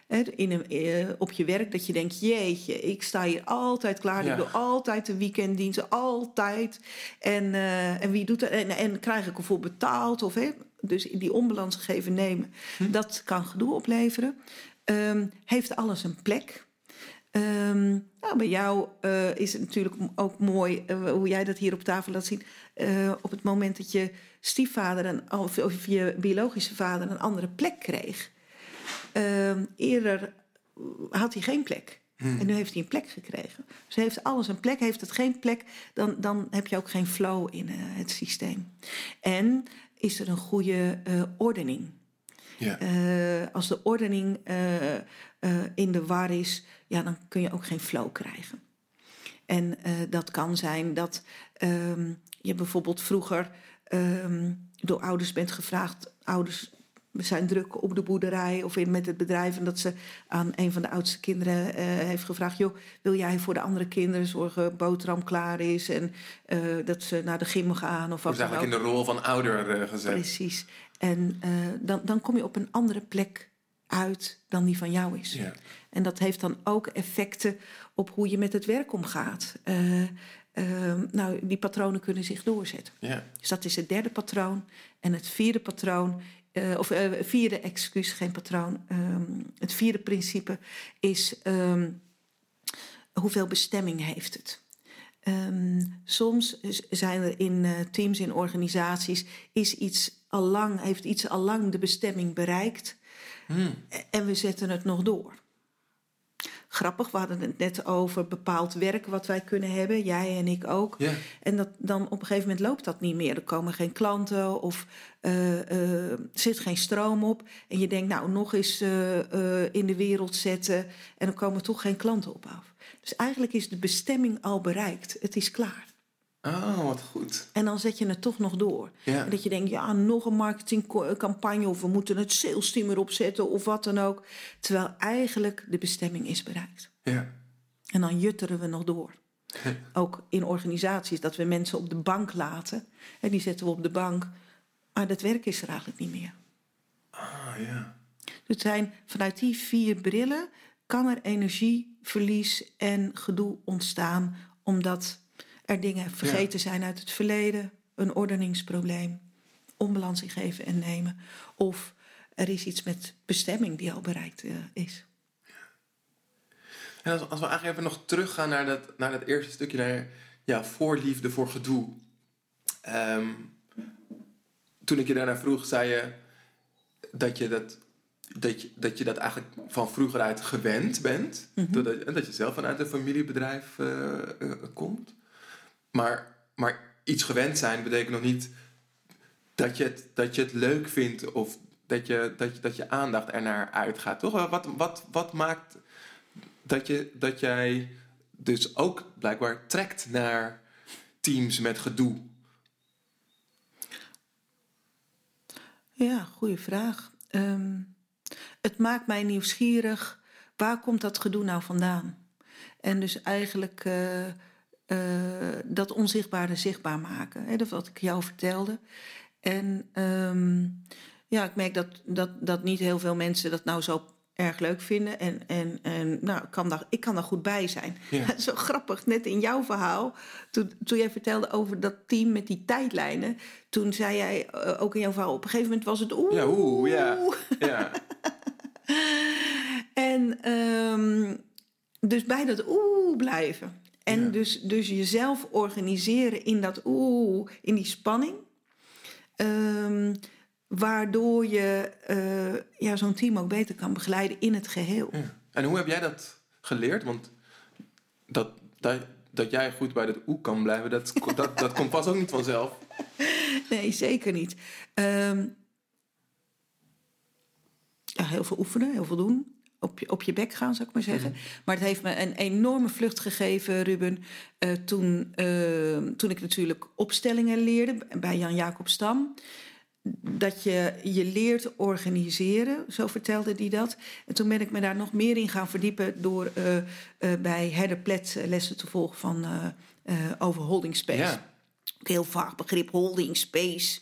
In een, eh, op je werk, dat je denkt: jeetje, ik sta hier altijd klaar. Ja. Ik doe altijd de weekenddiensten, altijd. En, eh, en wie doet dat? En, en krijg ik ervoor betaald? Of, hè, dus die onbalans geven nemen, dat kan gedoe opleveren. Ehm, heeft alles een plek? Ehm, nou, bij jou eh, is het natuurlijk ook mooi hoe jij dat hier op tafel laat zien. Op het moment dat je stiefvader een, of, of je biologische vader een andere plek kreeg. Ehm, eerder had hij geen plek. En nu heeft hij een plek gekregen. Dus heeft alles een plek. Heeft het geen plek, dan, dan heb je ook geen flow in eh, het systeem. En is er een goede eh, ordening. ja. Eh, als de ordening in de war is, ja, dan kun je ook geen flow krijgen. En dat kan zijn dat ehm, je bijvoorbeeld vroeger ehm, door ouders bent gevraagd. Ouders zijn druk op de boerderij of in, met het bedrijf. En dat ze aan een van de oudste kinderen eh, heeft gevraagd: joh, wil jij voor de andere kinderen zorgen, boterham klaar is en eh, dat ze naar de gym gaan of wat Dus dan ook. eigenlijk in de rol van ouder eh, gezet. Precies. En dan, dan kom je op een andere plek uit dan die van jou is. Ja. En dat heeft dan ook effecten op hoe je met het werk omgaat. Eh, eh, nou, die patronen kunnen zich doorzetten. Ja. Dus dat is het derde patroon. En het vierde patroon, eh, of eh, vierde excuus, geen patroon. ehm, het vierde principe is ehm, hoeveel bestemming heeft het? Ehm, soms zijn er in eh, teams, in organisaties, is iets allang, heeft iets allang de bestemming bereikt Hmm. en we zetten het nog door. Grappig. We hadden het net over bepaald werk wat wij kunnen hebben, jij en ik ook. Ja. En dat, dan op een gegeven moment loopt dat niet meer. Er komen geen klanten of uh, uh, er zit geen stroom op. En je denkt, nou, nog eens uh, in de wereld zetten. En dan komen toch geen klanten op af. Dus eigenlijk is de bestemming al bereikt. Het is klaar. Oh, wat goed. En dan zet je het toch nog door. Ja. En dat je denkt, ja, nog een marketingcampagne... of we moeten het sales team erop zetten of wat dan ook. Terwijl eigenlijk de bestemming is bereikt. Ja. En dan jutteren we nog door. Ook in organisaties, dat we mensen op de bank laten. En die zetten we op de bank. Maar dat werk is er eigenlijk niet meer. Ah, ja. Dus het zijn vanuit die vier brillen... kan er energieverlies en gedoe ontstaan... omdat er dingen vergeten zijn uit het verleden, een ordeningsprobleem, onbalans in geven en nemen. Of er is iets met bestemming die al bereikt uh, is. En als, als, we eigenlijk even nog teruggaan naar dat, naar dat eerste stukje, naar ja, voorliefde voor gedoe. Um, toen ik je daarna vroeg, zei je dat je dat, dat, je, dat, je dat eigenlijk van vroeger uit gewend bent. Mm -hmm. dat, dat je zelf vanuit een familiebedrijf uh, uh, komt. Maar, maar iets gewend zijn betekent nog niet dat je het, dat je het leuk vindt of dat je, dat je, dat je aandacht ernaar uitgaat. Toch? Wat, wat, wat maakt dat, je, dat jij dus ook blijkbaar trekt naar teams met gedoe? Ja, goede vraag. Um, het maakt mij nieuwsgierig. Waar komt dat gedoe nou vandaan? En dus eigenlijk. Uh, uh, dat onzichtbare zichtbaar maken. Hè, dat wat ik jou vertelde. En um, ja, ik merk dat, dat, dat niet heel veel mensen dat nou zo erg leuk vinden. En, en, en nou, ik kan, daar, ik kan daar goed bij zijn. Ja. (laughs) Zo grappig, net in jouw verhaal, toen, toen jij vertelde over dat team met die tijdlijnen, toen zei jij uh, ook in jouw verhaal, op een gegeven moment was het oeh. Ja, oeh, ja. (laughs) ja. en um, dus bij dat oeh blijven. En Ja. dus, dus jezelf organiseren in dat oeh, in die spanning. Ehm, waardoor je eh, ja, zo'n team ook beter kan begeleiden in het geheel. Ja. En hoe heb jij dat geleerd? Want dat, dat, dat jij goed bij dat oe kan blijven, dat, dat, dat komt vast ook niet vanzelf. (laughs) Nee, zeker niet. Ehm, ja, heel veel oefenen, heel veel doen. Op je, op je bek gaan, zou ik maar zeggen. Maar het heeft me een enorme vlucht gegeven, Ruben. eh, toen, eh, toen ik natuurlijk opstellingen leerde bij Jan Jacob Stam. Dat je je leert organiseren, zo vertelde hij dat. En toen ben ik me daar nog meer in gaan verdiepen... door eh, bij Herder Plet lessen te volgen van, over holding space. Ja. Ook heel vaag begrip, holding space.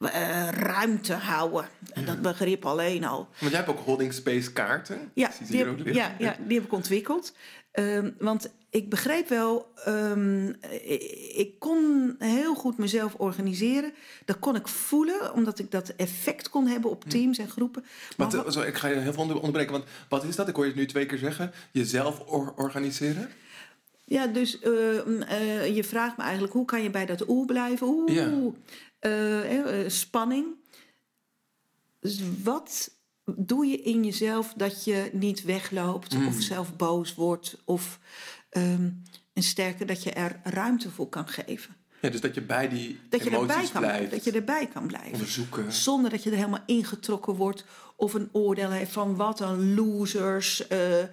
Eh, ruimte houden. Dat begrip alleen al. Want jij hebt ook holding space kaarten. Ja, die hier heb, ja, ja, die heb ik ontwikkeld. Ehm, want ik begreep wel, ehm, ik, kon heel goed mezelf organiseren. Dat kon ik voelen, omdat ik dat effect kon hebben op teams en groepen. Maar Wat, zo, ik ga je heel veel onder- onderbreken, want wat is dat? Ik hoor je het nu twee keer zeggen. Jezelf or- organiseren? Ja, dus ehm, eh, je vraagt me eigenlijk, hoe kan je bij dat oeh blijven? Oeh, Ja. Eh, eh, spanning. Dus wat doe je in jezelf dat je niet wegloopt Mm. of zelf boos wordt? Of ehm, en sterker, dat je er ruimte voor kan geven. Ja, dus dat je bij die Dat je, erbij emoties kan, blijft. dat je erbij kan blijven. onderzoeken. Zonder dat je er helemaal ingetrokken wordt of een oordeel heeft van wat een losers, de,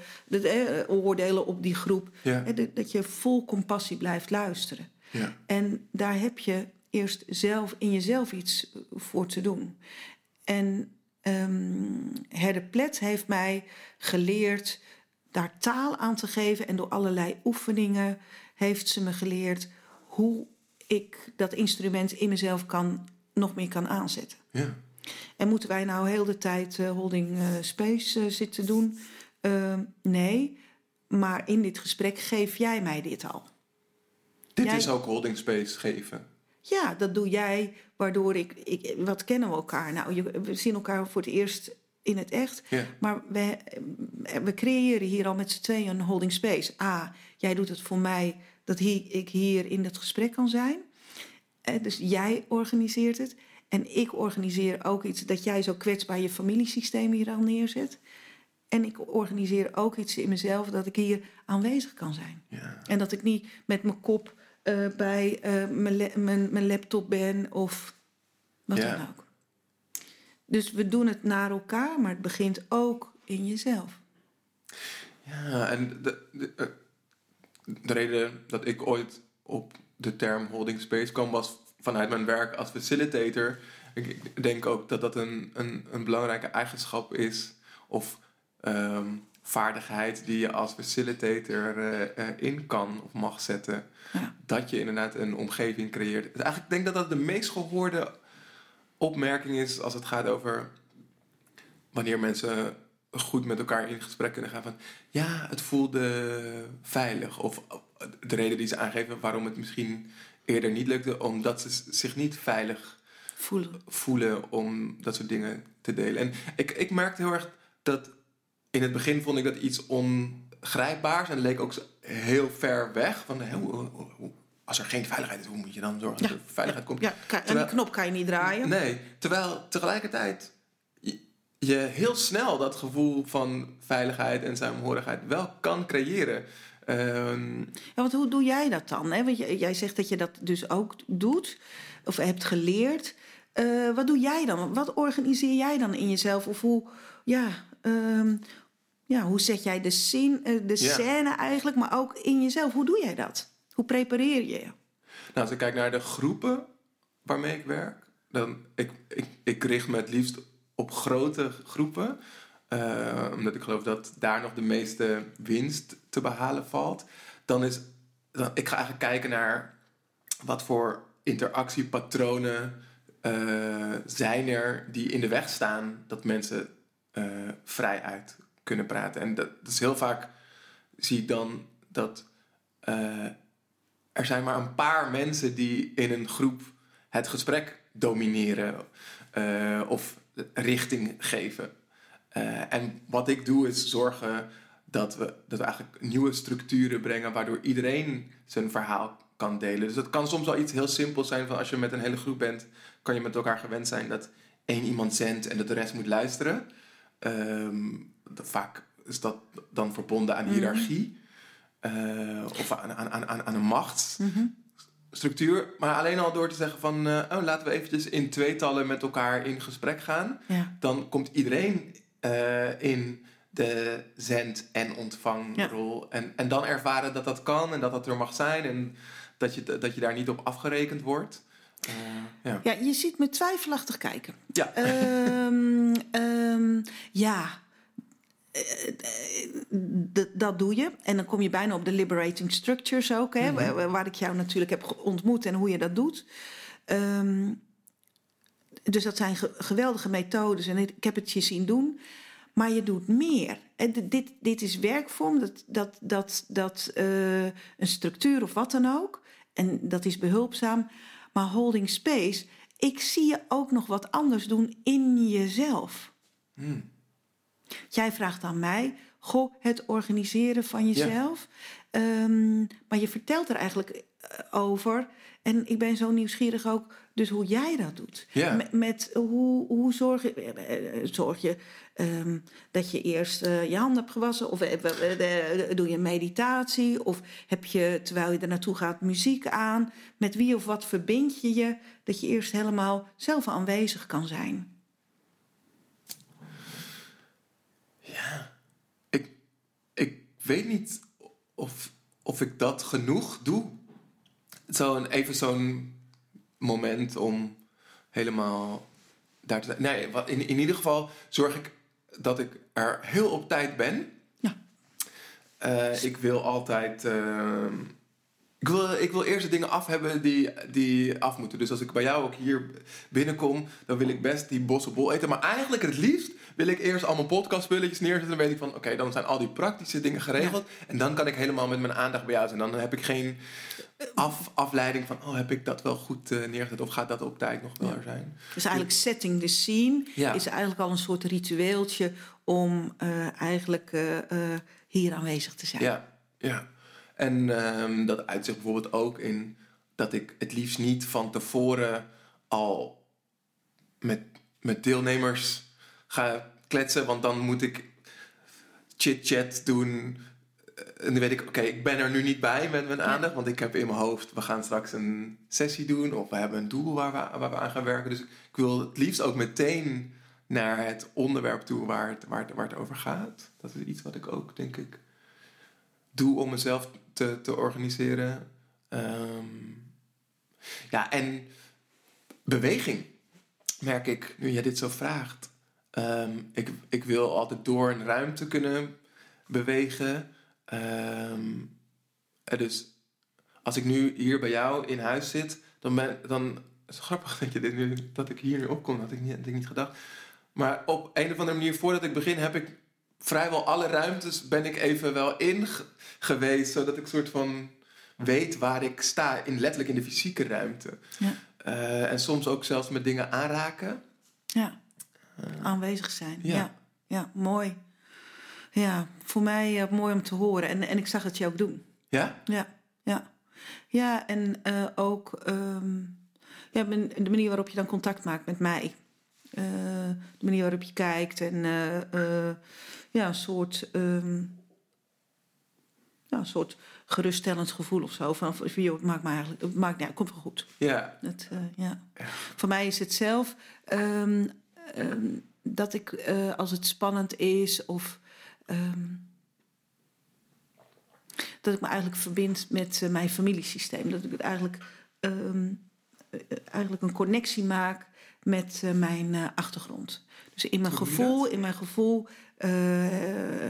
eh, oordelen op die groep. Ja. Dat je vol compassie blijft luisteren. Ja. En daar heb je eerst zelf in jezelf iets voor te doen. En ehm Herde Plet heeft mij geleerd daar taal aan te geven. En door allerlei oefeningen heeft ze me geleerd hoe ik dat instrument in mezelf kan, nog meer kan aanzetten. Ja. En moeten wij nou heel de tijd eh, holding eh, space eh, zitten doen? Ehm, nee, maar in dit gesprek geef jij mij dit al. Dit Jij- is ook holding space geven. Ja, dat doe jij, waardoor ik, ik... Wat kennen we elkaar? Nou, je, we zien elkaar voor het eerst in het echt. Ja. Maar we, we creëren hier al met z'n tweeën een holding space. A, jij doet het voor mij dat ik hier in dat gesprek kan zijn. Eh, Dus jij organiseert het. En ik organiseer ook iets dat jij zo kwetsbaar je familiesysteem hier al neerzet. En ik organiseer ook iets in mezelf dat ik hier aanwezig kan zijn. Ja. En dat ik niet met mijn kop eh, bij eh, mijn, la- mijn, mijn laptop ben of wat Ja. dan ook. Dus we doen het naar elkaar, maar het begint ook in jezelf. Ja, en de, de, eh, de reden dat ik ooit op de term holding space kwam was vanuit mijn werk als facilitator. Ik ik denk ook dat dat een, een, een belangrijke eigenschap is of ehm, vaardigheid die je als facilitator eh, eh, in kan of mag zetten. Ja. Dat je inderdaad een omgeving creëert. Dus eigenlijk denk ik dat dat de meest gehoorde opmerking is als het gaat over wanneer mensen goed met elkaar in gesprek kunnen gaan van ja, het voelde veilig. Of de reden die ze aangeven waarom het misschien eerder niet lukte, omdat ze zich niet veilig Voelen. voelen om dat soort dingen te delen. En ik, ik merkte heel erg dat in het begin vond ik dat iets ongrijpbaars en leek ook heel ver weg. Van, hoe- hoe- hoe- als er geen veiligheid is, hoe moet je dan zorgen dat Ja. er veiligheid komt? Ja, kan, Terwijl- een knop kan je niet draaien. Nee, terwijl tegelijkertijd je, je heel snel dat gevoel van veiligheid en saamhorigheid wel kan creëren. Ehm, Ja, want hoe doe jij dat dan? Hè? Want jij jij zegt dat je dat dus ook doet, of hebt geleerd. Eh, wat doe jij dan? Wat organiseer jij dan in jezelf? Of hoe, ja, ehm, ja, hoe zet jij de, zin, eh, de Ja. scène eigenlijk, maar ook in jezelf? Hoe doe jij dat? Hoe prepareer je je? nou, als ik kijk naar de groepen waarmee ik werk, dan ik, ik, ik richt me het liefst op grote groepen. eh, omdat ik geloof dat daar nog de meeste winst te behalen valt. Dan is, dan, ik ga eigenlijk kijken naar wat voor interactiepatronen eh, zijn er die in de weg staan dat mensen vrij uit kunnen praten. En dat, dat is heel vaak zie ik dan dat eh, er zijn maar een paar mensen die in een groep het gesprek domineren eh, of richting geven. Eh, en wat ik doe is zorgen dat we, dat we eigenlijk nieuwe structuren brengen waardoor iedereen zijn verhaal kan delen. Dus dat kan soms wel iets heel simpels zijn van als je met een hele groep bent, kan je met elkaar gewend zijn dat één iemand zendt en dat de rest moet luisteren. Ehm, dat- vaak is dat dan verbonden aan hiërarchie eh, of aan, aan, aan, aan een machtsstructuur. Maar alleen al door te zeggen van, eh, oh, laten we eventjes in tweetallen met elkaar in gesprek gaan Ja. dan komt iedereen eh, in de zend- en ontvangrol. En, en dan ervaren dat dat kan en dat dat er mag zijn en dat je, dat je daar niet op afgerekend wordt. Ja. ja, je ziet me twijfelachtig kijken. Ja. Ehm, (laughs) ehm, ja. Eh, eh, d- dat doe je. En dan kom je bijna op de liberating structures ook, hè, Mhm. waar, waar ik jou natuurlijk heb ontmoet en hoe je dat doet. Ehm, dus dat zijn ge- geweldige methodes en ik heb het je zien doen. Maar je doet meer. En dit, dit is werkvorm, dat, dat, dat, dat, eh, een structuur of wat dan ook. En dat is behulpzaam. Maar holding space, ik zie je ook nog wat anders doen in jezelf. Hmm. Jij vraagt aan mij, goh, het organiseren van jezelf. Ehm, maar je vertelt er eigenlijk eh, over. En ik ben zo nieuwsgierig ook, dus hoe jij dat doet. Ja. Met, met hoe, hoe zorg je, eh, eh, zorg je ehm, dat je eerst eh, je handen hebt gewassen? Of doe je meditatie? Of heb je, terwijl je er naartoe gaat, muziek aan? Met wie of wat verbind je je? Dat je eerst helemaal zelf aanwezig kan zijn. Ja. Ik, ik weet niet of, of ik dat genoeg doe. Zo'n, even zo'n moment om helemaal daar te zijn. Nee, wat- in, in ieder geval zorg ik dat ik er heel op tijd ben. Ja. Eh, ik wil altijd. ehm, ik, wil, ik wil eerst de dingen af hebben die, die af moeten. Dus als ik bij jou ook hier binnenkom, dan wil ik best die bossenbol eten. Maar eigenlijk het liefst wil ik eerst allemaal podcastspulletjes neerzetten. Dan weet ik van, oké, dan zijn al die praktische dingen geregeld. En dan kan ik helemaal met mijn aandacht bij jou zijn. Dan heb ik geen af, afleiding van, oh, heb ik dat wel goed eh, neergezet? Of gaat dat op tijd nog wel er zijn? Dus eigenlijk setting the scene Ja. is eigenlijk al een soort ritueeltje om eh, eigenlijk eh, hier aanwezig te zijn. Ja, ja. En ehm, dat uitzicht bijvoorbeeld ook in dat ik het liefst niet van tevoren al met, met deelnemers ga kletsen. Want dan moet ik chit-chat doen. En dan weet ik, oké, ik ben er nu niet bij met mijn aandacht. Want ik heb in mijn hoofd, we gaan straks een sessie doen. Of we hebben een doel waar we, waar we aan gaan werken. Dus ik wil het liefst ook meteen naar het onderwerp toe waar het, waar, het, waar het over gaat. Dat is iets wat ik ook, denk ik, doe om mezelf te, te organiseren. Ehm, ja, en beweging merk ik, nu jij dit zo vraagt. Ehm, ik, ik wil altijd door een ruimte kunnen bewegen. Um, dus als ik nu hier bij jou in huis zit, dan ben dan. Het is grappig (laughs) dat, je dit nu, dat ik hier nu opkom, dat had ik niet, had ik niet gedacht. Maar op een of andere manier, voordat ik begin, heb ik vrijwel alle ruimtes ben ik even wel in geweest, zodat ik soort van weet waar ik sta, in, letterlijk in de fysieke ruimte. Ja. Uh, en soms ook zelfs met dingen aanraken. Ja, aanwezig zijn. Ja. ja. ja, mooi. Ja, voor mij uh, mooi om te horen. En, en ik zag het je ook doen. Ja? Ja, ja. Ja, en ook um, ja, de manier waarop je dan contact maakt met mij. de manier waarop je kijkt en ja, een soort, um, ja, een soort geruststellend gevoel of zo. Van, joh, het maakt me eigenlijk, het maakt, ja, het komt wel goed. Ja. Het, uh, ja. Voor mij is het zelf um, um, dat ik, uh, als het spannend is of dat ik me eigenlijk verbind met uh, mijn familiesysteem. Dat ik het eigenlijk, eigenlijk een connectie maak met mijn achtergrond. Dus in mijn gevoel, in mijn gevoel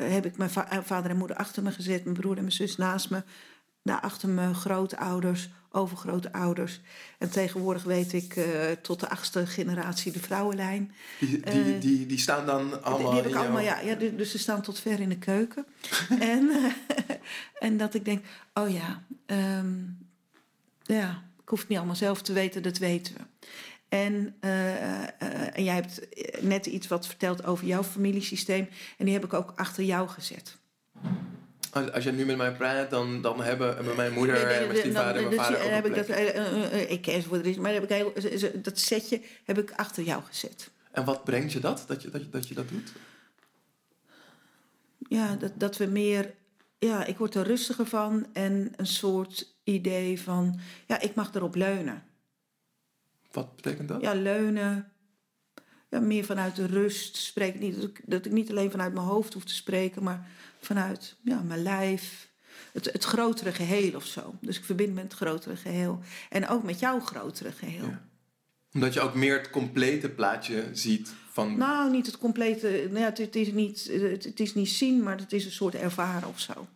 heb ik mijn va vader en moeder achter me gezet, mijn broer en mijn zus naast me. Daarachter mijn grootouders, overgrootouders. En tegenwoordig weet ik uh, tot de achtste generatie de vrouwenlijn. Die, die, die, die staan dan allemaal die, heb ik allemaal, ja, ja, dus ze staan tot ver in de keuken. (laughs) en, (laughs) en dat ik denk, oh ja, um, ja, ik hoef het niet allemaal zelf te weten, dat weten we. En, uh, en jij hebt net iets wat verteld over jouw familiesysteem. En die heb ik ook achter jou gezet. Als, je nu met mij praat, dan, dan hebben met mijn moeder en mijn stiefvader en mijn vader ook heb ik dat, uh, Ik ken ze voor de rest, maar heb ik dat setje heb ik achter jou gezet. En wat brengt je dat, dat je dat, dat, je dat doet? Ja, dat, dat we meer... Ja, ik word er rustiger van en een soort idee van... Ja, ik mag erop leunen. Wat betekent dat? Ja, leunen. Ja, meer vanuit de rust. Spreek niet, dat, ik, dat ik niet alleen vanuit mijn hoofd hoef te spreken, maar vanuit ja, mijn lijf. Het, het grotere geheel of zo. Dus ik verbind met het grotere geheel. En ook met jouw grotere geheel. Ja. Omdat je ook meer het complete plaatje ziet van. Nou, niet het complete. Nou ja, het, het, is niet, het, het is niet zien, maar het is een soort ervaren of zo.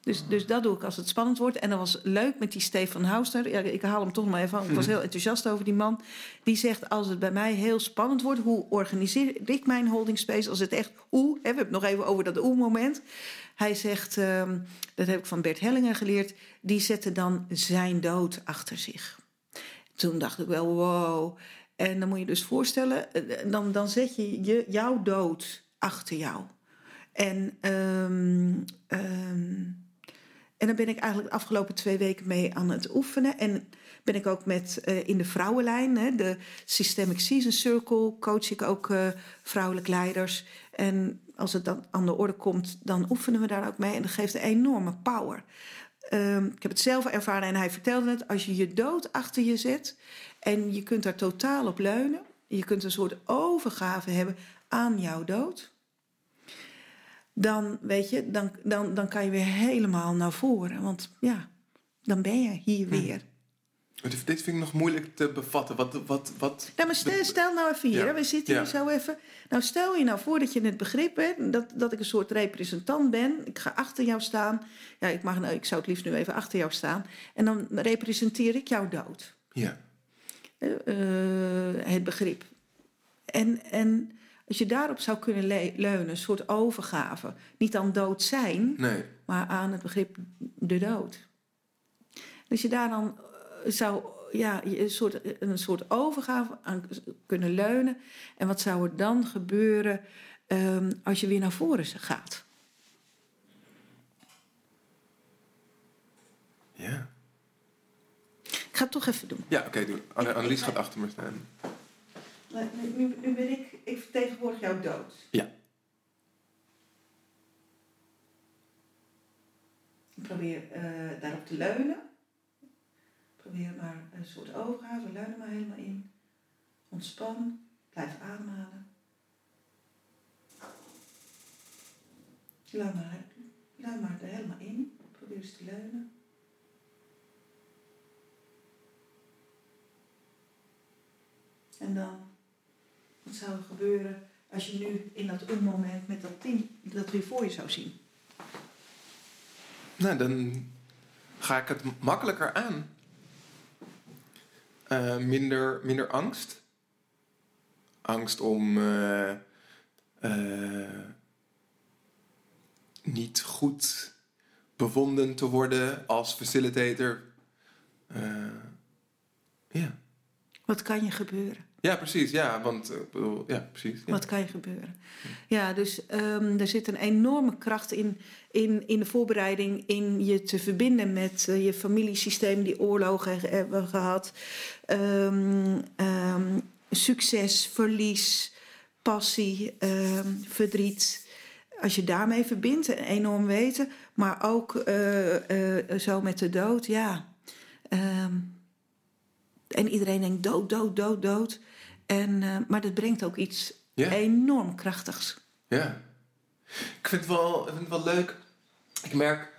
Dus, dus dat doe ik als het spannend wordt. En dat was leuk met die Stefan Hausner. Ja, ik haal hem toch maar even aan. Ik was mhm. heel enthousiast over die man. Die zegt, als het bij mij heel spannend wordt... hoe organiseer ik mijn holding space? Als het echt hoe, hè, we hebben het nog even over dat oe-moment. Hij zegt, uh, dat heb ik van Bert Hellinger geleerd... die zette dan zijn dood achter zich. Toen dacht ik wel, wow. En dan moet je dus voorstellen... Eh, dan, dan zet je, je jouw dood achter jou. En... Um, um, en daar ben ik eigenlijk de afgelopen twee weken mee aan het oefenen. En ben ik ook met uh, in de vrouwenlijn, hè, de Systemic Season Circle, coach ik ook uh, vrouwelijke leiders. En als het dan aan de orde komt, dan oefenen we daar ook mee. En dat geeft een enorme power. Um, ik heb het zelf ervaren en hij vertelde het. Als je je dood achter je zet en je kunt daar totaal op leunen. Je kunt een soort overgave hebben aan jouw dood dan, weet je, dan, dan, dan kan je weer helemaal naar voren. Want ja, dan ben je hier weer. Dit vind ik nog moeilijk te bevatten. Wat, wat, wat... Ja, maar stel, stel nou even hier, we zitten hier zo even. Nou, stel je nou voor dat je het begrip hebt, dat, dat ik een soort representant ben. Ik ga achter jou staan. Ja, ik, mag, nou, ik zou het liefst nu even achter jou staan. En dan representeer ik jouw dood. Ja. Uh, het begrip. En, en als je daarop zou kunnen leunen, een soort overgave. Niet aan dood zijn, nee. maar aan het begrip de dood. Als je daar dan eh, zou ja, een, soort, een soort overgave aan kunnen leunen. En wat zou er dan gebeuren um, als je weer naar voren gaat? Ja. Ik ga het toch even doen. Ja, oké, okay, doe. Annelies gaat achter me staan. Nu, nu ben ik, ik vertegenwoordig jouw dood. Ja. probeer eh, daarop te leunen. Probeer maar een soort overgave, leun er maar helemaal in. Ontspan, blijf ademhalen. Luim maar, luim maar er helemaal in. Probeer eens te leunen. En dan, zou er gebeuren als je nu in dat moment met dat team dat weer voor je zou zien? Nou, dan ga ik het makkelijker aan. Eh, minder, minder angst. Angst om eh, eh, niet goed bevonden te worden als facilitator. Ja. Wat kan je gebeuren? Ja, precies. Ja, want bedoel, ja, precies. Wat kan je gebeuren? Ja, dus ehm, er zit een enorme kracht in, in, in de voorbereiding, in je te verbinden met eh, je familiesysteem die oorlogen hebben gehad. Ehm, ehm, succes, verlies, passie, verdriet. Als je daarmee verbindt, een enorm weten, maar ook eh, eh, zo met de dood, ja. En iedereen denkt dood, dood, dood, dood. En, uh, maar dat brengt ook iets enorm krachtigs. Ja. Ik vind, het wel, ik vind het wel leuk. Ik merk,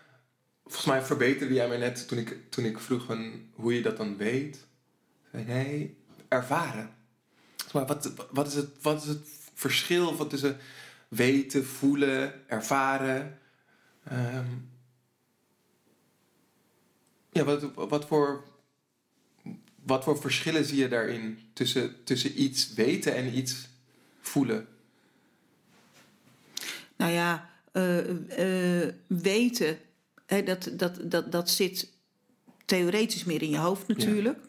volgens mij verbeterde jij mij net toen ik, toen ik vroeg van hoe je dat dan weet. Zei, nee, ervaren. Maar wat, wat, is het, wat is het verschil tussen weten, voelen, ervaren? Ehm, ja, wat, wat, voor, wat voor verschillen zie je daarin tussen, tussen iets weten en iets voelen? Nou ja, eh, eh, weten, hè, dat, dat, dat, dat zit theoretisch meer in je hoofd natuurlijk.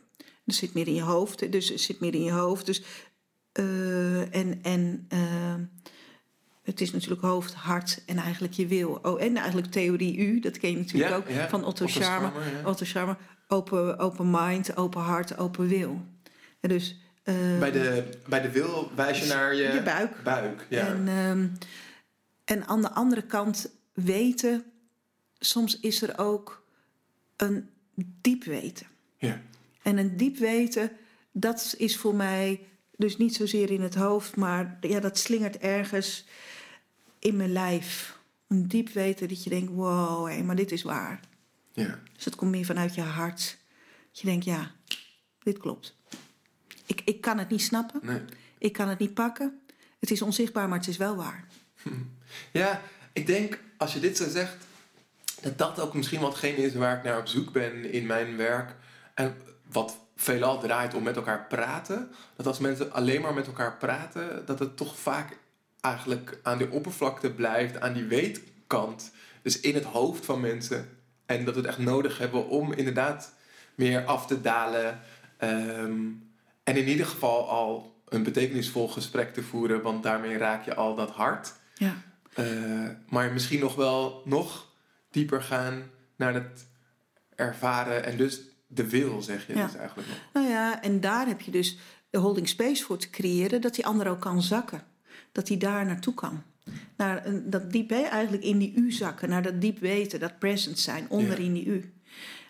Dat zit meer in je hoofd, dus het zit meer in je hoofd. Dus, eh, en en het is natuurlijk hoofd, hart en eigenlijk je wil. Oh, en eigenlijk theorie U, dat ken je natuurlijk Ja, ook, ja. van Otto Otto Scharmer. Scharmer, ja. Otto Scharmer, open, open mind, open hart, open wil. En dus, eh, Bij de, bij de wil wijs je naar je, je buik. buik. Ja. En, ehm, en aan de andere kant weten, soms is er ook een diep weten. ja. En een diep weten, dat is voor mij dus niet zozeer in het hoofd, maar ja, dat slingert ergens in mijn lijf. Een diep weten dat je denkt, wow, hé, maar dit is waar. Ja. Dus het komt meer vanuit je hart. Dat je denkt, ja, dit klopt. Ik, ik kan het niet snappen, Nee. ik kan het niet pakken. Het is onzichtbaar, maar het is wel waar. (laughs) Ja, ik denk als je dit zo zegt, dat dat ook misschien hetgeen is waar ik naar op zoek ben in mijn werk. En wat veelal draait om met elkaar praten. Dat als mensen alleen maar met elkaar praten, dat het toch vaak eigenlijk aan die oppervlakte blijft, aan die weetkant. Dus in het hoofd van mensen. En dat we het echt nodig hebben om inderdaad meer af te dalen. Ehm, en in ieder geval al een betekenisvol gesprek te voeren, want daarmee raak je al dat hart. Ja. Eh, maar misschien nog wel nog dieper gaan naar het ervaren en dus de wil, zeg je Ja. dus eigenlijk nog. Nou ja, en daar heb je dus de holding space voor te creëren, dat die ander ook kan zakken. Dat hij daar naartoe kan. Naar een, dat diep, hè, eigenlijk in die u zakken, naar dat diep weten, dat present zijn, onder Ja. in die u.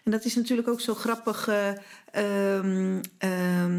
En dat is natuurlijk ook zo grappig, ehm,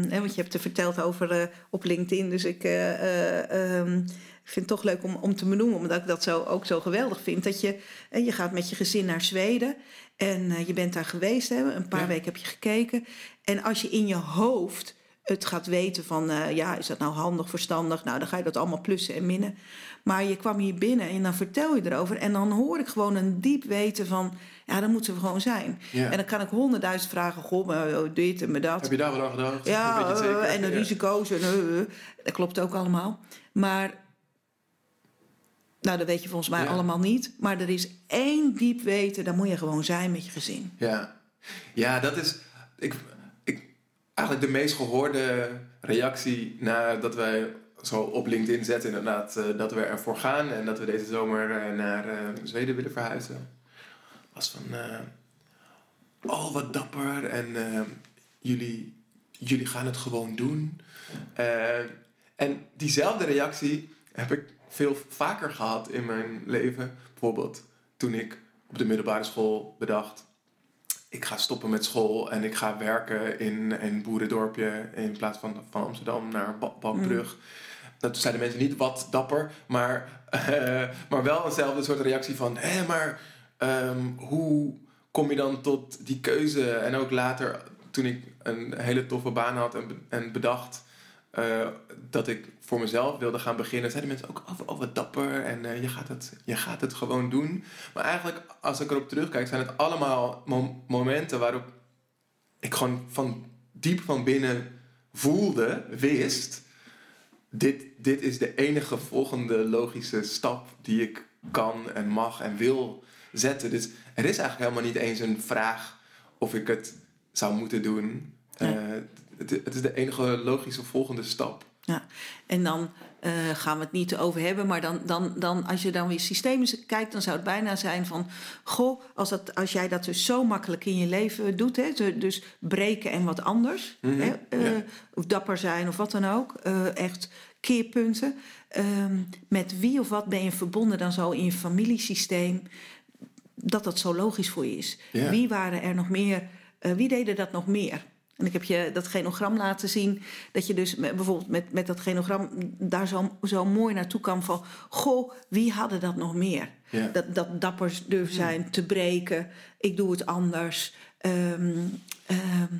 hè, want je hebt het verteld over eh, op LinkedIn. Dus ik eh, eh, ehm, ik vind het toch leuk om, om te benoemen, omdat ik dat zo, ook zo geweldig vind. Dat je, je gaat met je gezin naar Zweden en je bent daar geweest, hè, een paar Ja. weken heb je gekeken. En als je in je hoofd het gaat weten van, eh, ja, is dat nou handig, verstandig? Nou, dan ga je dat allemaal plussen en minnen. Maar je kwam hier binnen en dan vertel je erover. En dan hoor ik gewoon een diep weten van, ja, dan moeten we gewoon zijn. Ja. En dan kan ik honderdduizend vragen, goh, maar oh, dit en maar dat. Heb je daar wel aan gedacht? Ja, eh, zeker? en de Ja. risico's. En, eh, dat klopt ook allemaal. Maar, nou, dat weet je volgens mij Ja. allemaal niet. Maar er is één diep weten, daar moet je gewoon zijn met je gezin. Ja, ja dat is ik, eigenlijk de meest gehoorde reactie nadat wij zo op LinkedIn zetten inderdaad eh, dat we ervoor gaan en dat we deze zomer eh, naar eh, Zweden willen verhuizen. Was van, oh wat dapper en jullie, jullie gaan het gewoon doen. En diezelfde reactie heb ik veel vaker gehad in mijn leven. Bijvoorbeeld toen ik op de middelbare school bedacht. Ik ga stoppen met school en ik ga werken in een boerendorpje in plaats van van Amsterdam naar Ba- Balkbrug. Dat toen zeiden mensen niet wat dapper, maar, eh, maar wel eenzelfde soort reactie van: hé, maar ehm, hoe kom je dan tot die keuze? En ook later, toen ik een hele toffe baan had en, en bedacht eh, dat ik voor mezelf wilde gaan beginnen, zeiden mensen ook: oh, oh, wat dapper en eh, je, gaat het, je gaat het gewoon doen. Maar eigenlijk, als ik erop terugkijk, zijn het allemaal mom- momenten waarop ik gewoon van diep van binnen voelde, wist dit, dit is de enige volgende logische stap die ik kan en mag en wil zetten. Dus er is eigenlijk helemaal niet eens een vraag of ik het zou moeten doen. Nee. Eh, het, het is de enige logische volgende stap. Ja, en dan eh, gaan we het niet over hebben, maar dan, dan, dan, als je dan weer systemisch kijkt, dan zou het bijna zijn van: Goh, als, dat, als jij dat dus zo makkelijk in je leven doet, hè, dus breken en wat anders, Mhm, hè, eh, ja. of dapper zijn of wat dan ook, eh, echt keerpunten. Ehm, met wie of wat ben je verbonden dan zo in je familiesysteem, dat dat zo logisch voor je is? Ja. Wie waren er nog meer, wie deden dat nog meer? En ik heb je dat genogram laten zien. Dat je dus met, bijvoorbeeld met, met dat genogram daar zo, zo mooi naartoe kan van... Goh, wie hadden dat nog meer? Ja. Dat, dat dapper durven zijn, te breken. Ik doe het anders. Ehm, ehm,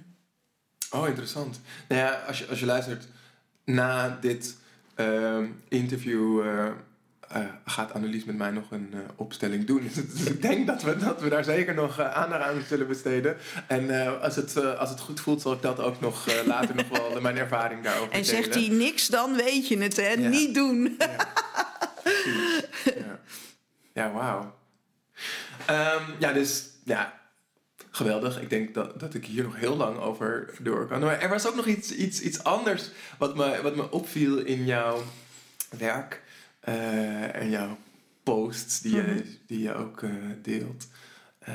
Oh, interessant. Nou ja, als je, als je luistert na dit ehm, interview. eh, eh, gaat Annelies met mij nog een eh, opstelling doen. (laughs) Dus ik denk dat we, dat we daar zeker nog eh, aandacht aan zullen besteden. En als, het, als het goed voelt, zal ik dat ook nog (laughs) later nog wel mijn ervaring daarover en delen. zegt hij niks, dan weet je het, hè? Ja. Niet doen. Ja, (laughs) ja. ja wauw. Ehm, ja, dus ja, geweldig. Ik denk dat, dat ik hier nog heel lang over door kan. Maar er was ook nog iets, iets, iets anders wat me, wat me opviel in jouw werk eh, en jouw posts die, Mhm. je, die je ook eh, deelt. Eh,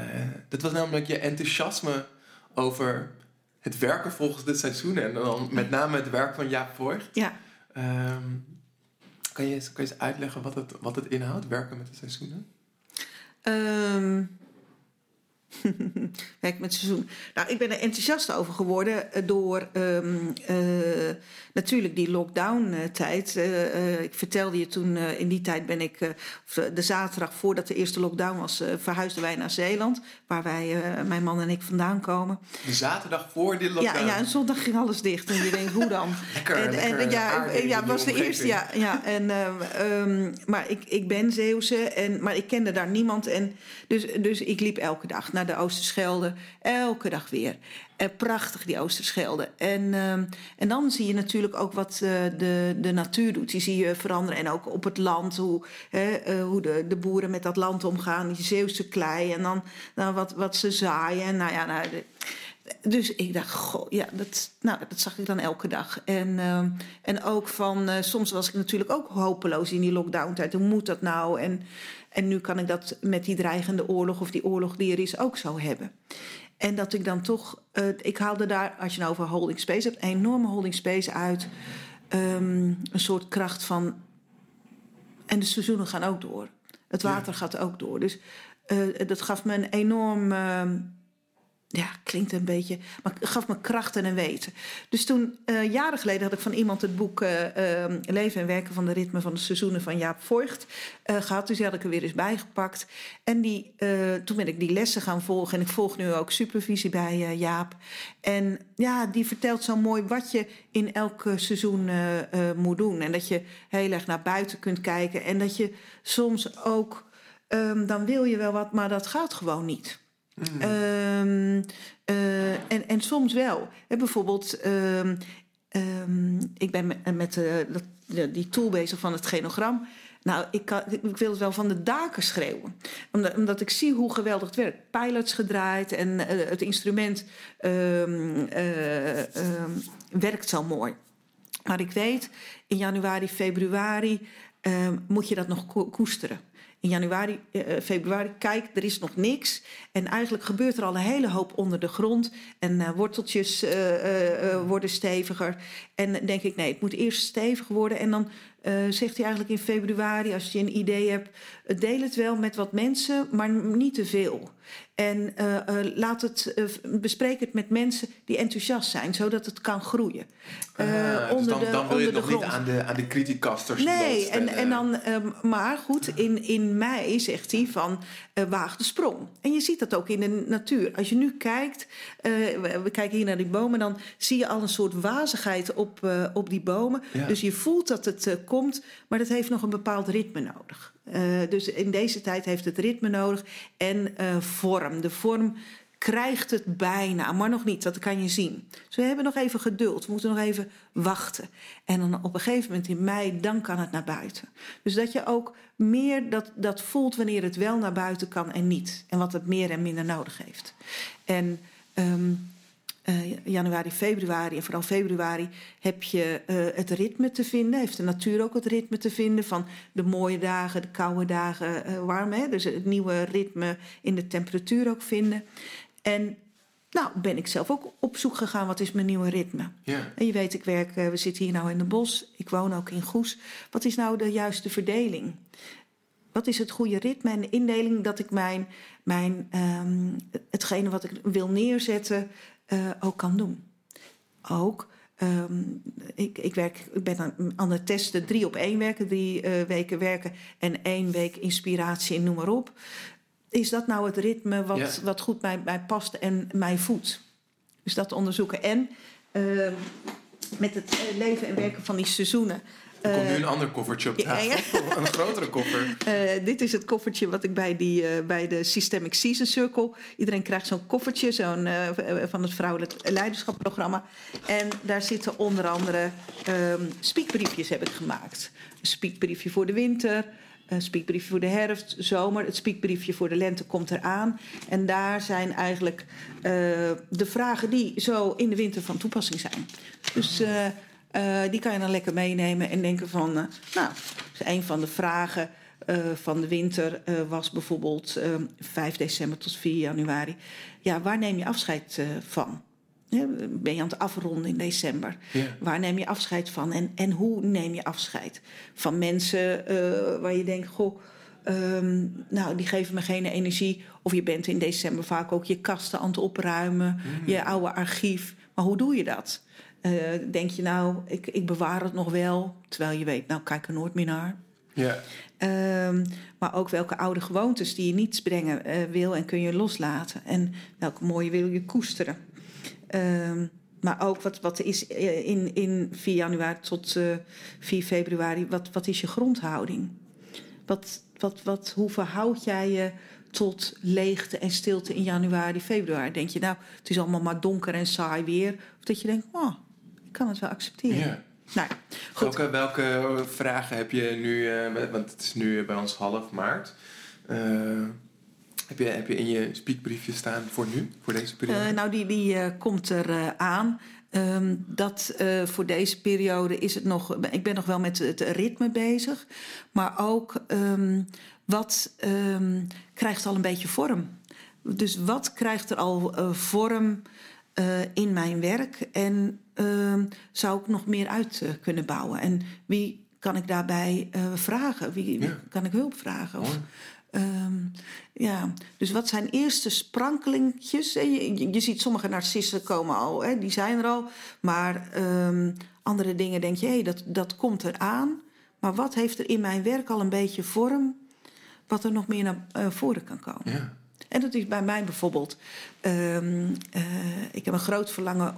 dat was namelijk je enthousiasme over het werken volgens de seizoenen. En dan met name het werk van Jaap Voigt. Ja. Ehm, kan, je, eens- kan je eens uitleggen wat het, wat het inhoudt, werken met de seizoenen? (laughs) Werk met seizoen. Nou, ik ben er enthousiast over geworden eh, door ehm, eh, natuurlijk die lockdown-tijd. Eh, ik vertelde je toen, in die tijd ben ik, de zaterdag voordat de eerste lockdown was, verhuisden wij naar Zeeland. Waar wij, mijn man en ik vandaan komen. De zaterdag voor die lockdown. Ja, ja, en zondag ging alles dicht. En je denkt, hoe dan? (laughs) Lekker, en, lekker en, ja, in ja, de was de eerste. Ja, ja, en, ehm, ehm, maar ik, ik ben Zeeuwse, en, maar ik kende daar niemand. En dus, dus ik liep elke dag naar de Oosterschelde. Elke dag weer. Eh, prachtig, die Oosterschelde. En, ehm, en dan zie je natuurlijk ook wat eh, de, de natuur doet. Die zie je veranderen. En ook op het land, hoe, eh, hoe de, de boeren met dat land omgaan. Die Zeeuwse klei. En dan nou, wat, wat ze zaaien. En nou ja, nou, dus ik dacht, goh, ja, dat, nou, dat zag ik dan elke dag. En, ehm, en ook van, eh, soms was ik natuurlijk ook hopeloos in die lockdown-tijd. Hoe moet dat nou? En, en nu kan ik dat met die dreigende oorlog of die oorlog die er is ook zo hebben. En dat ik dan toch, eh, ik haalde daar, als je nou over holding space hebt, een enorme holding space uit. Ehm, een soort kracht van. En de seizoenen gaan ook door. Het Ja. water gaat ook door. Dus eh, dat gaf me een enorm. Ja, klinkt een beetje. Maar gaf me kracht en weten. Dus toen, eh, jaren geleden, had ik van iemand het boek eh, ehm, Leven en Werken van de Ritme van de Seizoenen van Jaap Voigt eh, gehad. Dus die had ik er weer eens bijgepakt. En die, toen ben ik die lessen gaan volgen. En ik volg nu ook supervisie bij Jaap. En ja, die vertelt zo mooi wat je in elk seizoen moet doen. En dat je heel erg naar buiten kunt kijken. En dat je soms ook. ehm, dan wil je wel wat, maar dat gaat gewoon niet. Mm. Ehm, eh, en, en soms wel. Bijvoorbeeld, ehm, ehm, ik ben met, met eh, die tool bezig van het genogram. Nou, ik, kan, ik wil het wel van de daken schreeuwen. Omdat, omdat ik zie hoe geweldig het werkt. Pilots gedraaid en eh, het instrument eh, werkt zo mooi. Maar ik weet, in januari, februari moet je dat nog ko- koesteren. In januari, eh, februari, kijk, er is nog niks. En eigenlijk gebeurt er al een hele hoop onder de grond. En eh, worteltjes eh, eh, eh, worden steviger. En dan denk ik, nee, het moet eerst stevig worden. En dan eh, zegt hij eigenlijk in februari, als je een idee hebt, eh, deel het wel met wat mensen, maar niet te veel. En uh, uh, laat het, uh, bespreek het met mensen die enthousiast zijn, zodat het kan groeien. Ah, dus dan, de, dan, wil je het nog grond. niet aan de, aan de criticasters Nee, en, en dan, um, maar goed, in, in mei zegt hij van waag de sprong. En je ziet dat ook in de natuur. Als je nu kijkt, we, we, kijken hier naar die bomen, dan zie je al een soort wazigheid op, op die bomen. Ja. Dus je voelt dat het komt, maar dat heeft nog een bepaald ritme nodig. Uh, dus in deze tijd heeft het ritme nodig en uh, vorm. De vorm krijgt het bijna, maar nog niet. Dat kan je zien. Dus we hebben nog even geduld. We moeten nog even wachten. En dan op een gegeven moment in mei, dan kan het naar buiten. Dus dat je ook meer dat, dat voelt wanneer het wel naar buiten kan en niet. En wat het meer en minder nodig heeft. En um, uh, januari, februari en vooral februari heb je uh, het ritme te vinden. Heeft de natuur ook het ritme te vinden van de mooie dagen, de koude dagen, uh, warm. Hè? Dus het nieuwe ritme in de temperatuur ook vinden. En nou ben ik zelf ook op zoek gegaan, wat is mijn nieuwe ritme? Yeah. En je weet, ik werk, we zitten hier nou in de bos, ik woon ook in Goes. Wat is nou de juiste verdeling? Wat is het goede ritme en indeling dat ik mijn, mijn um, hetgene wat ik wil neerzetten uh, ook kan doen. Ook, um, ik, ik, werk, ik ben aan, aan het testen drie op één werken, drie uh, weken werken en één week inspiratie en noem maar op. Is dat nou het ritme wat, ja. wat goed bij mij past en mij voedt? Dus dat onderzoeken. En uh, met het leven en werken van die seizoenen. Er komt nu een ander koffertje op tafel. Ja, ja. (laughs) een grotere koffer. Uh, dit is het koffertje wat ik bij, die, uh, bij de Systemic Season Circle... Iedereen krijgt zo'n koffertje zo'n, uh, van het Vrouwelijk Leiderschapprogramma. En daar zitten onder andere um, speakbriefjes heb ik gemaakt. Een speakbriefje voor de winter... Een speakbriefje voor de herfst, zomer. Het speakbriefje voor de lente komt eraan. En daar zijn eigenlijk de vragen die zo in de winter van toepassing zijn. Dus... Uh, die kan je dan lekker meenemen en denken van, uh, nou, dus een van de vragen uh, van de winter was bijvoorbeeld 5 december tot 4 januari. Ja, waar neem je afscheid van? Ja, ben je aan het afronden in december? Yeah. Waar neem je afscheid van en, en hoe neem je afscheid? Van mensen waar je denkt, goh, um, nou, die geven me geen energie. Of je bent in december vaak ook je kasten aan het opruimen, mm. je oude archief. Maar hoe doe je dat? Uh, denk je nou, ik, ik bewaar het nog wel, terwijl je weet, nou kijk er nooit meer naar. Ja. Um, maar ook welke oude gewoontes die je niet brengen uh, wil en kun je loslaten. En welke mooie wil je koesteren. Um, maar ook wat, wat is in, in 4 januari tot uh, 4 februari, wat, wat is je grondhouding? Wat, wat, wat, hoe verhoud jij je tot leegte en stilte in januari, februari? Denk je nou, het is allemaal maar donker en saai weer? Of dat je denkt, oh, ik kan het wel accepteren. Ja. Nou, goed. Welke, welke vragen heb je nu, uh, want het is nu bij ons half maart. Uh, heb, je, heb je in je speakbriefje staan voor nu, voor deze periode? Nou, die, die komt er aan. Um, dat uh, voor deze periode is het nog. Ik ben nog wel met het ritme bezig. Maar ook um, wat um, krijgt al een beetje vorm. Dus wat krijgt er al uh, vorm uh, in mijn werk? En uh, zou ik nog meer uit uh, kunnen bouwen? En wie kan ik daarbij uh, vragen? Wie, Ja. kan ik hulp vragen? Of, um, ja, dus wat zijn eerste sprankelingjes? Hè? Je, je, je ziet sommige narcissen komen al, hè? die zijn er al. Maar um, andere dingen denk je, hé, hey, dat, dat komt eraan. Maar wat heeft er in mijn werk al een beetje vorm... wat er nog meer naar voren kan komen? Ja. En dat is bij mij bijvoorbeeld... Um, ik heb een groot verlangen...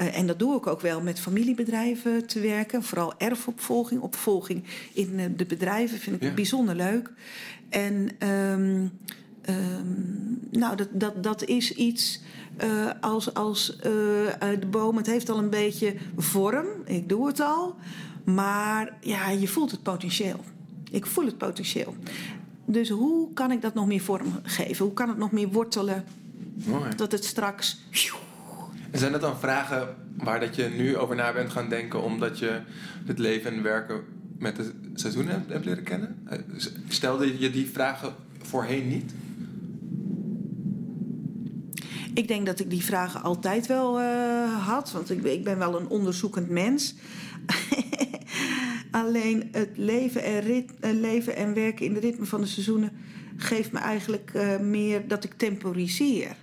Uh, uh, en dat doe ik ook wel met familiebedrijven te werken. Vooral erfopvolging, opvolging in uh, de bedrijven vind ik Ja. bijzonder leuk. En um, um, nou, dat, dat, dat is iets uh, als, als de boom. Het heeft al een beetje vorm. Ik doe het al. Maar ja, je voelt het potentieel. Ik voel het potentieel. Dus hoe kan ik dat nog meer vorm geven? Hoe kan het nog meer wortelen? Mooi. Dat het straks. Zijn dat dan vragen waar dat je nu over na bent gaan denken omdat je het leven en werken met de seizoenen hebt, leren kennen? Eh, Stelde je die vragen voorheen niet? Ik denk dat ik die vragen altijd wel uh, had, want ik, ik ben wel een onderzoekend mens. (laughs) Alleen het leven en, eh, leven en werken in de ritme van de seizoenen geeft me eigenlijk meer dat ik temporiseer.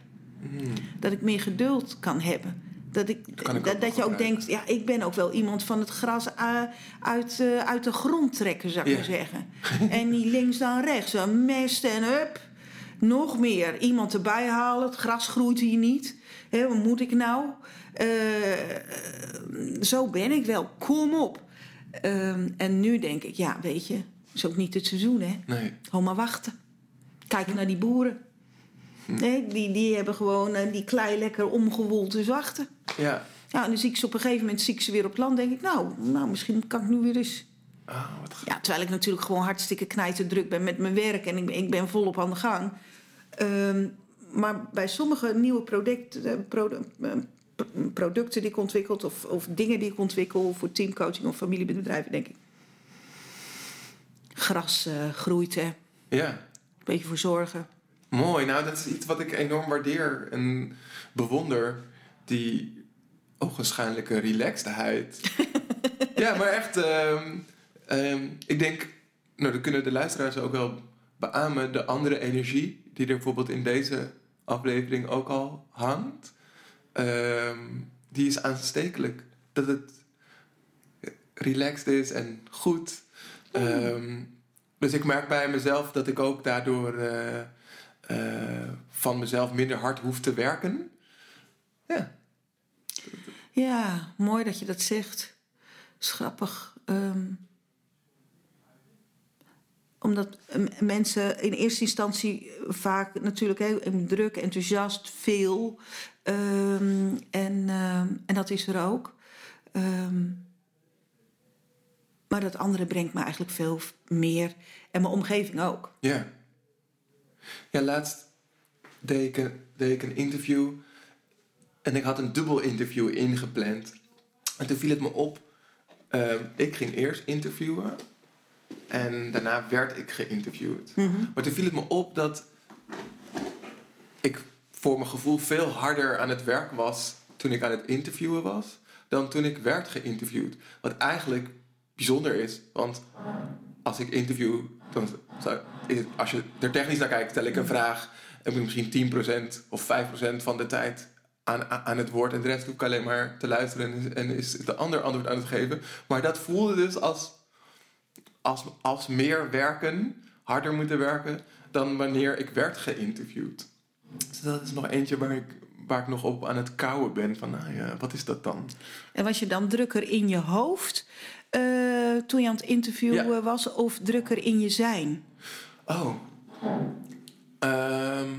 Hmm. Dat ik meer geduld kan hebben. Dat, ik, dat, je ook denkt, ja, ik ben ook wel iemand van het gras uh, uit, uh, uit de grond trekken, zou ik maar zeggen. (laughs) en niet links dan rechts, een mest en up. Nog meer, iemand erbij halen, het gras groeit hier niet. Wat moet ik nou? Eh, zo ben ik wel, kom op. Ehm, en nu denk ik, ja, weet je, is ook niet het seizoen, hè? Nee. Gewoon maar wachten. Kijk naar die boeren. Nee, die, die hebben gewoon eh, die klei lekker omgewoeld, dus wachten. Ja. Ja, en dan zie ik ze op een gegeven moment zie ik ze weer op land. denk ik, nou, nou misschien kan ik nu weer eens... Oh, wat. Ja, terwijl ik natuurlijk gewoon hartstikke knijter druk ben met mijn werk. En ik, ben- ik ben volop aan de gang. Ehm, maar bij sommige nieuwe product, eh, produ- eh, producten die ik ontwikkel... Of, of dingen die ik ontwikkel voor teamcoaching of familiebedrijven... denk ik, gras groeit, hè. Ja. Beetje voor zorgen. Mooi. Nou, dat is iets wat ik enorm waardeer en bewonder. Die ogenschijnlijke relaxedheid. (laughs) ja, maar echt... ehm, ehm, ik denk... Nou, dat kunnen de luisteraars ook wel beamen. De andere energie die er bijvoorbeeld in deze aflevering ook al hangt. ehm, die is aanstekelijk. Dat het relaxed is en goed. Dus ik merk bij mezelf dat ik ook daardoor eh, eh, van mezelf minder hard hoef te werken. Ja, Ja, mooi dat je dat zegt. Is grappig. Ehm, omdat mensen in eerste instantie vaak natuurlijk heel druk, enthousiast, veel. Ehm, en, ehm, en dat is er ook. Maar dat andere brengt me eigenlijk veel meer. En mijn omgeving ook. ja. Ja, laatst deed ik, een, deed ik een interview. En ik had een dubbel interview ingepland. En toen viel het me op. ehm, ik ging eerst interviewen. En daarna werd ik geïnterviewd. Maar toen viel het me op dat ik voor mijn gevoel veel harder aan het werk was toen ik aan het interviewen was, dan toen ik werd geïnterviewd. Wat eigenlijk bijzonder is, want als ik interview, dan zou, als je er technisch naar kijkt, stel ik een vraag en moet ik misschien 10% of 5% van de tijd aan, aan aan het woord en de rest hoef ik alleen maar te luisteren en, en is de ander antwoord aan het geven. Maar dat voelde dus als als, als meer werken, harder moeten werken, dan wanneer ik werd geïnterviewd. Dus dat is nog eentje waar ik, waar ik nog op aan het kouwen ben. Van, nou ja, wat is dat dan? En was je dan drukker in je hoofd eh, toen je aan het interviewen Ja. was, of drukker in je zijn? Oh. Ehm,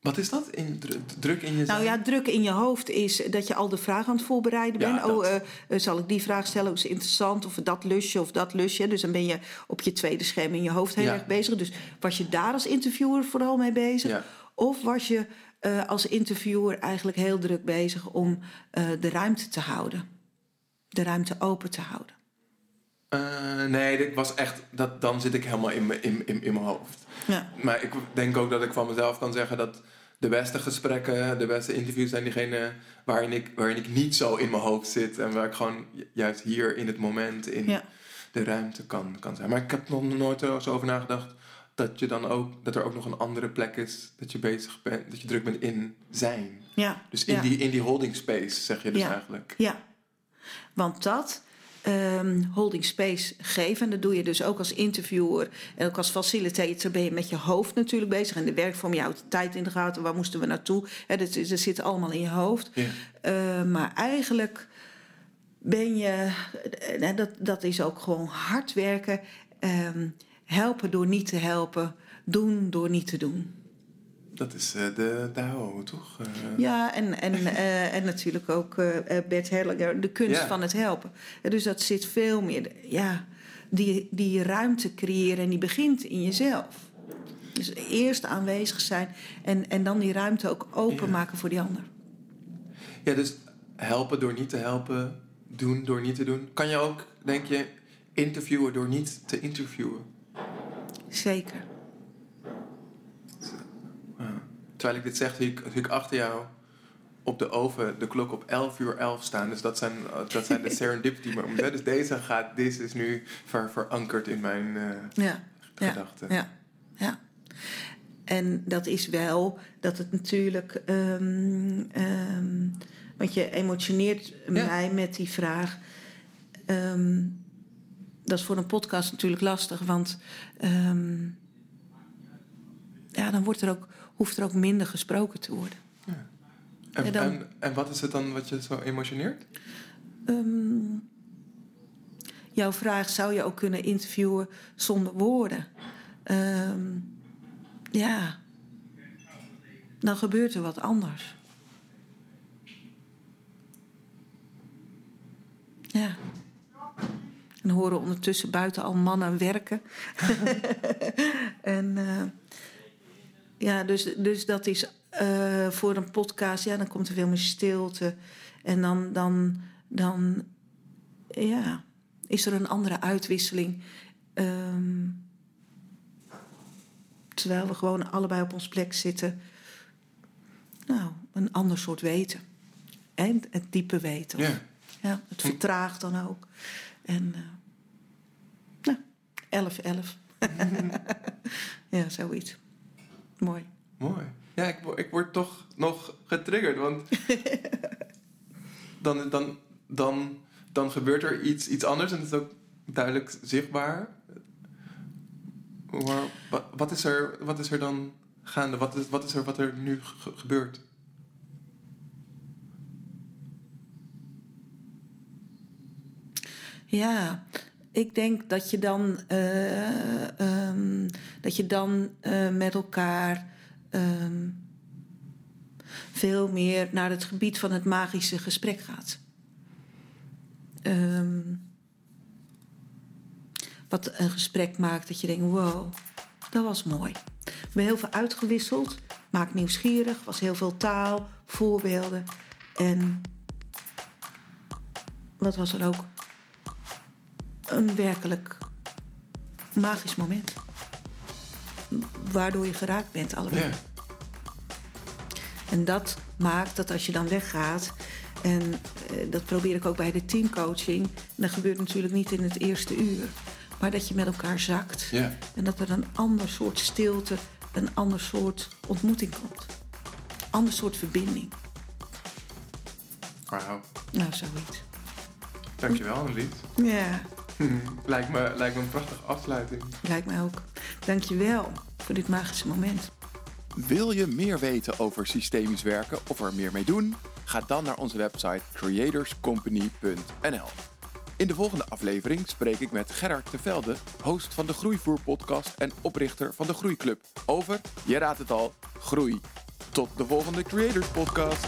wat is dat? In, dru- druk in je Nou zijn? ja, druk in je hoofd is dat je al de vraag aan het voorbereiden Ja, bent. oh, eh, eh, zal ik die vraag stellen? Is interessant. Of dat lusje of dat lusje. Dus dan ben je op je tweede scherm in je hoofd heel Ja. erg bezig. Dus was je daar als interviewer vooral mee bezig? Of was je als interviewer eigenlijk heel druk bezig om de ruimte te houden? De ruimte open te houden. Eh, nee, dit was echt, dat, dan zit ik helemaal in mijn in, in, in mijn hoofd. Ja. Maar ik denk ook dat ik van mezelf kan zeggen dat de beste gesprekken, de beste interviews zijn diegene waarin ik, waarin ik niet zo in mijn hoofd zit. En waar ik gewoon ju- juist hier in het moment, in Ja. de ruimte kan, kan zijn. Maar ik heb nog nooit zo over nagedacht dat, je dan ook, dat er ook nog een andere plek is dat je bezig bent, dat je druk bent in zijn. Ja. Dus in, ja. die, in die holding space zeg je dus eigenlijk. Ja, want dat, ehm, holding space geven, en dat doe je dus ook als interviewer en ook als facilitator ben je met je hoofd natuurlijk bezig. En de werkvorm, je houdt de tijd in de gaten, waar moesten we naartoe? Hè, dat, zit allemaal in je hoofd. Ja. Eh, maar eigenlijk ben je, eh, dat, dat is ook gewoon hard werken, ehm, helpen door niet te helpen, doen door niet te doen. Dat is eh, de Dao, toch? Eh, Ja, en, en, eh, en natuurlijk ook Bert Hellinger, de kunst Ja. van het helpen. Dus dat zit veel meer, ja, die, die ruimte creëren en die begint in jezelf. Dus eerst aanwezig zijn en, en dan die ruimte ook openmaken voor die ander. Ja, dus helpen door niet te helpen, doen door niet te doen. Kan je ook, denk je, interviewen door niet te interviewen? Zeker. Ja. Terwijl ik dit zeg, zie ik, zie ik achter jou op de oven de klok op 11 uur 11 staan. Dus dat zijn, dat zijn de (laughs) serendipity momenten. Dus deze gaat, deze is nu ver, verankerd in mijn uh, ja. gedachten. Ja. ja, En dat is wel dat het natuurlijk. Um, um, want je emotioneert mij met die vraag. Um, dat is voor een podcast natuurlijk lastig, want ja, dan wordt er ook, hoeft er ook minder gesproken te worden. Ja. En, en, dan, en, wat is het dan wat je zo emotioneert? Um, jouw vraag zou je ook kunnen interviewen zonder woorden. Um, ja, dan gebeurt er wat anders. Ja. En horen ondertussen buiten al mannen werken. (laughs) (laughs) en uh, ja, dus, dus dat is uh, voor een podcast, ja, dan komt er veel meer stilte. En dan, dan, dan ja, is er een andere uitwisseling. Um, terwijl we gewoon allebei op ons plek zitten. Nou, een ander soort weten. En het diepe weten. Ja. ja het vertraagt dan ook. En uh, nou, 11, 11. (laughs) ja, zoiets. Mooi. Mooi. Ja, ik, ik word toch nog getriggerd, want (laughs) dan, dan, dan, dan gebeurt er iets, iets anders en het is ook duidelijk zichtbaar. Maar wat is er, wat is er dan gaande? Wat is, wat is er wat er nu gebeurt? Ja, ik denk dat je dan, uh, um, dat je dan uh, met elkaar um, veel meer naar het gebied van het magische gesprek gaat. Um, wat een gesprek maakt dat je denkt: wow, dat was mooi. We hebben heel veel uitgewisseld, maakt nieuwsgierig, was heel veel taal, voorbeelden. En wat was er ook? Een werkelijk magisch moment waardoor je geraakt bent allebei. Ja. En dat maakt dat als je dan weggaat, en eh, dat probeer ik ook bij de teamcoaching, dat gebeurt natuurlijk niet in het eerste uur, maar dat je met elkaar zakt ja. en dat er een ander soort stilte, een ander soort ontmoeting komt. Ander soort verbinding. Wauw. Nou, zoiets. Dankjewel, Annelies. Ja. (laughs) lijkt, me, lijkt me een prachtige afsluiting. Lijkt mij ook. Dankjewel voor dit magische moment. Wil je meer weten over systemisch werken of er meer mee doen? Ga dan naar onze website creatorscompany.nl. In de volgende aflevering spreek ik met Gerard de Velde, host van de Groeivoer podcast en oprichter van de Groeiclub, over, je raadt het al, groei. Tot de volgende Creators podcast.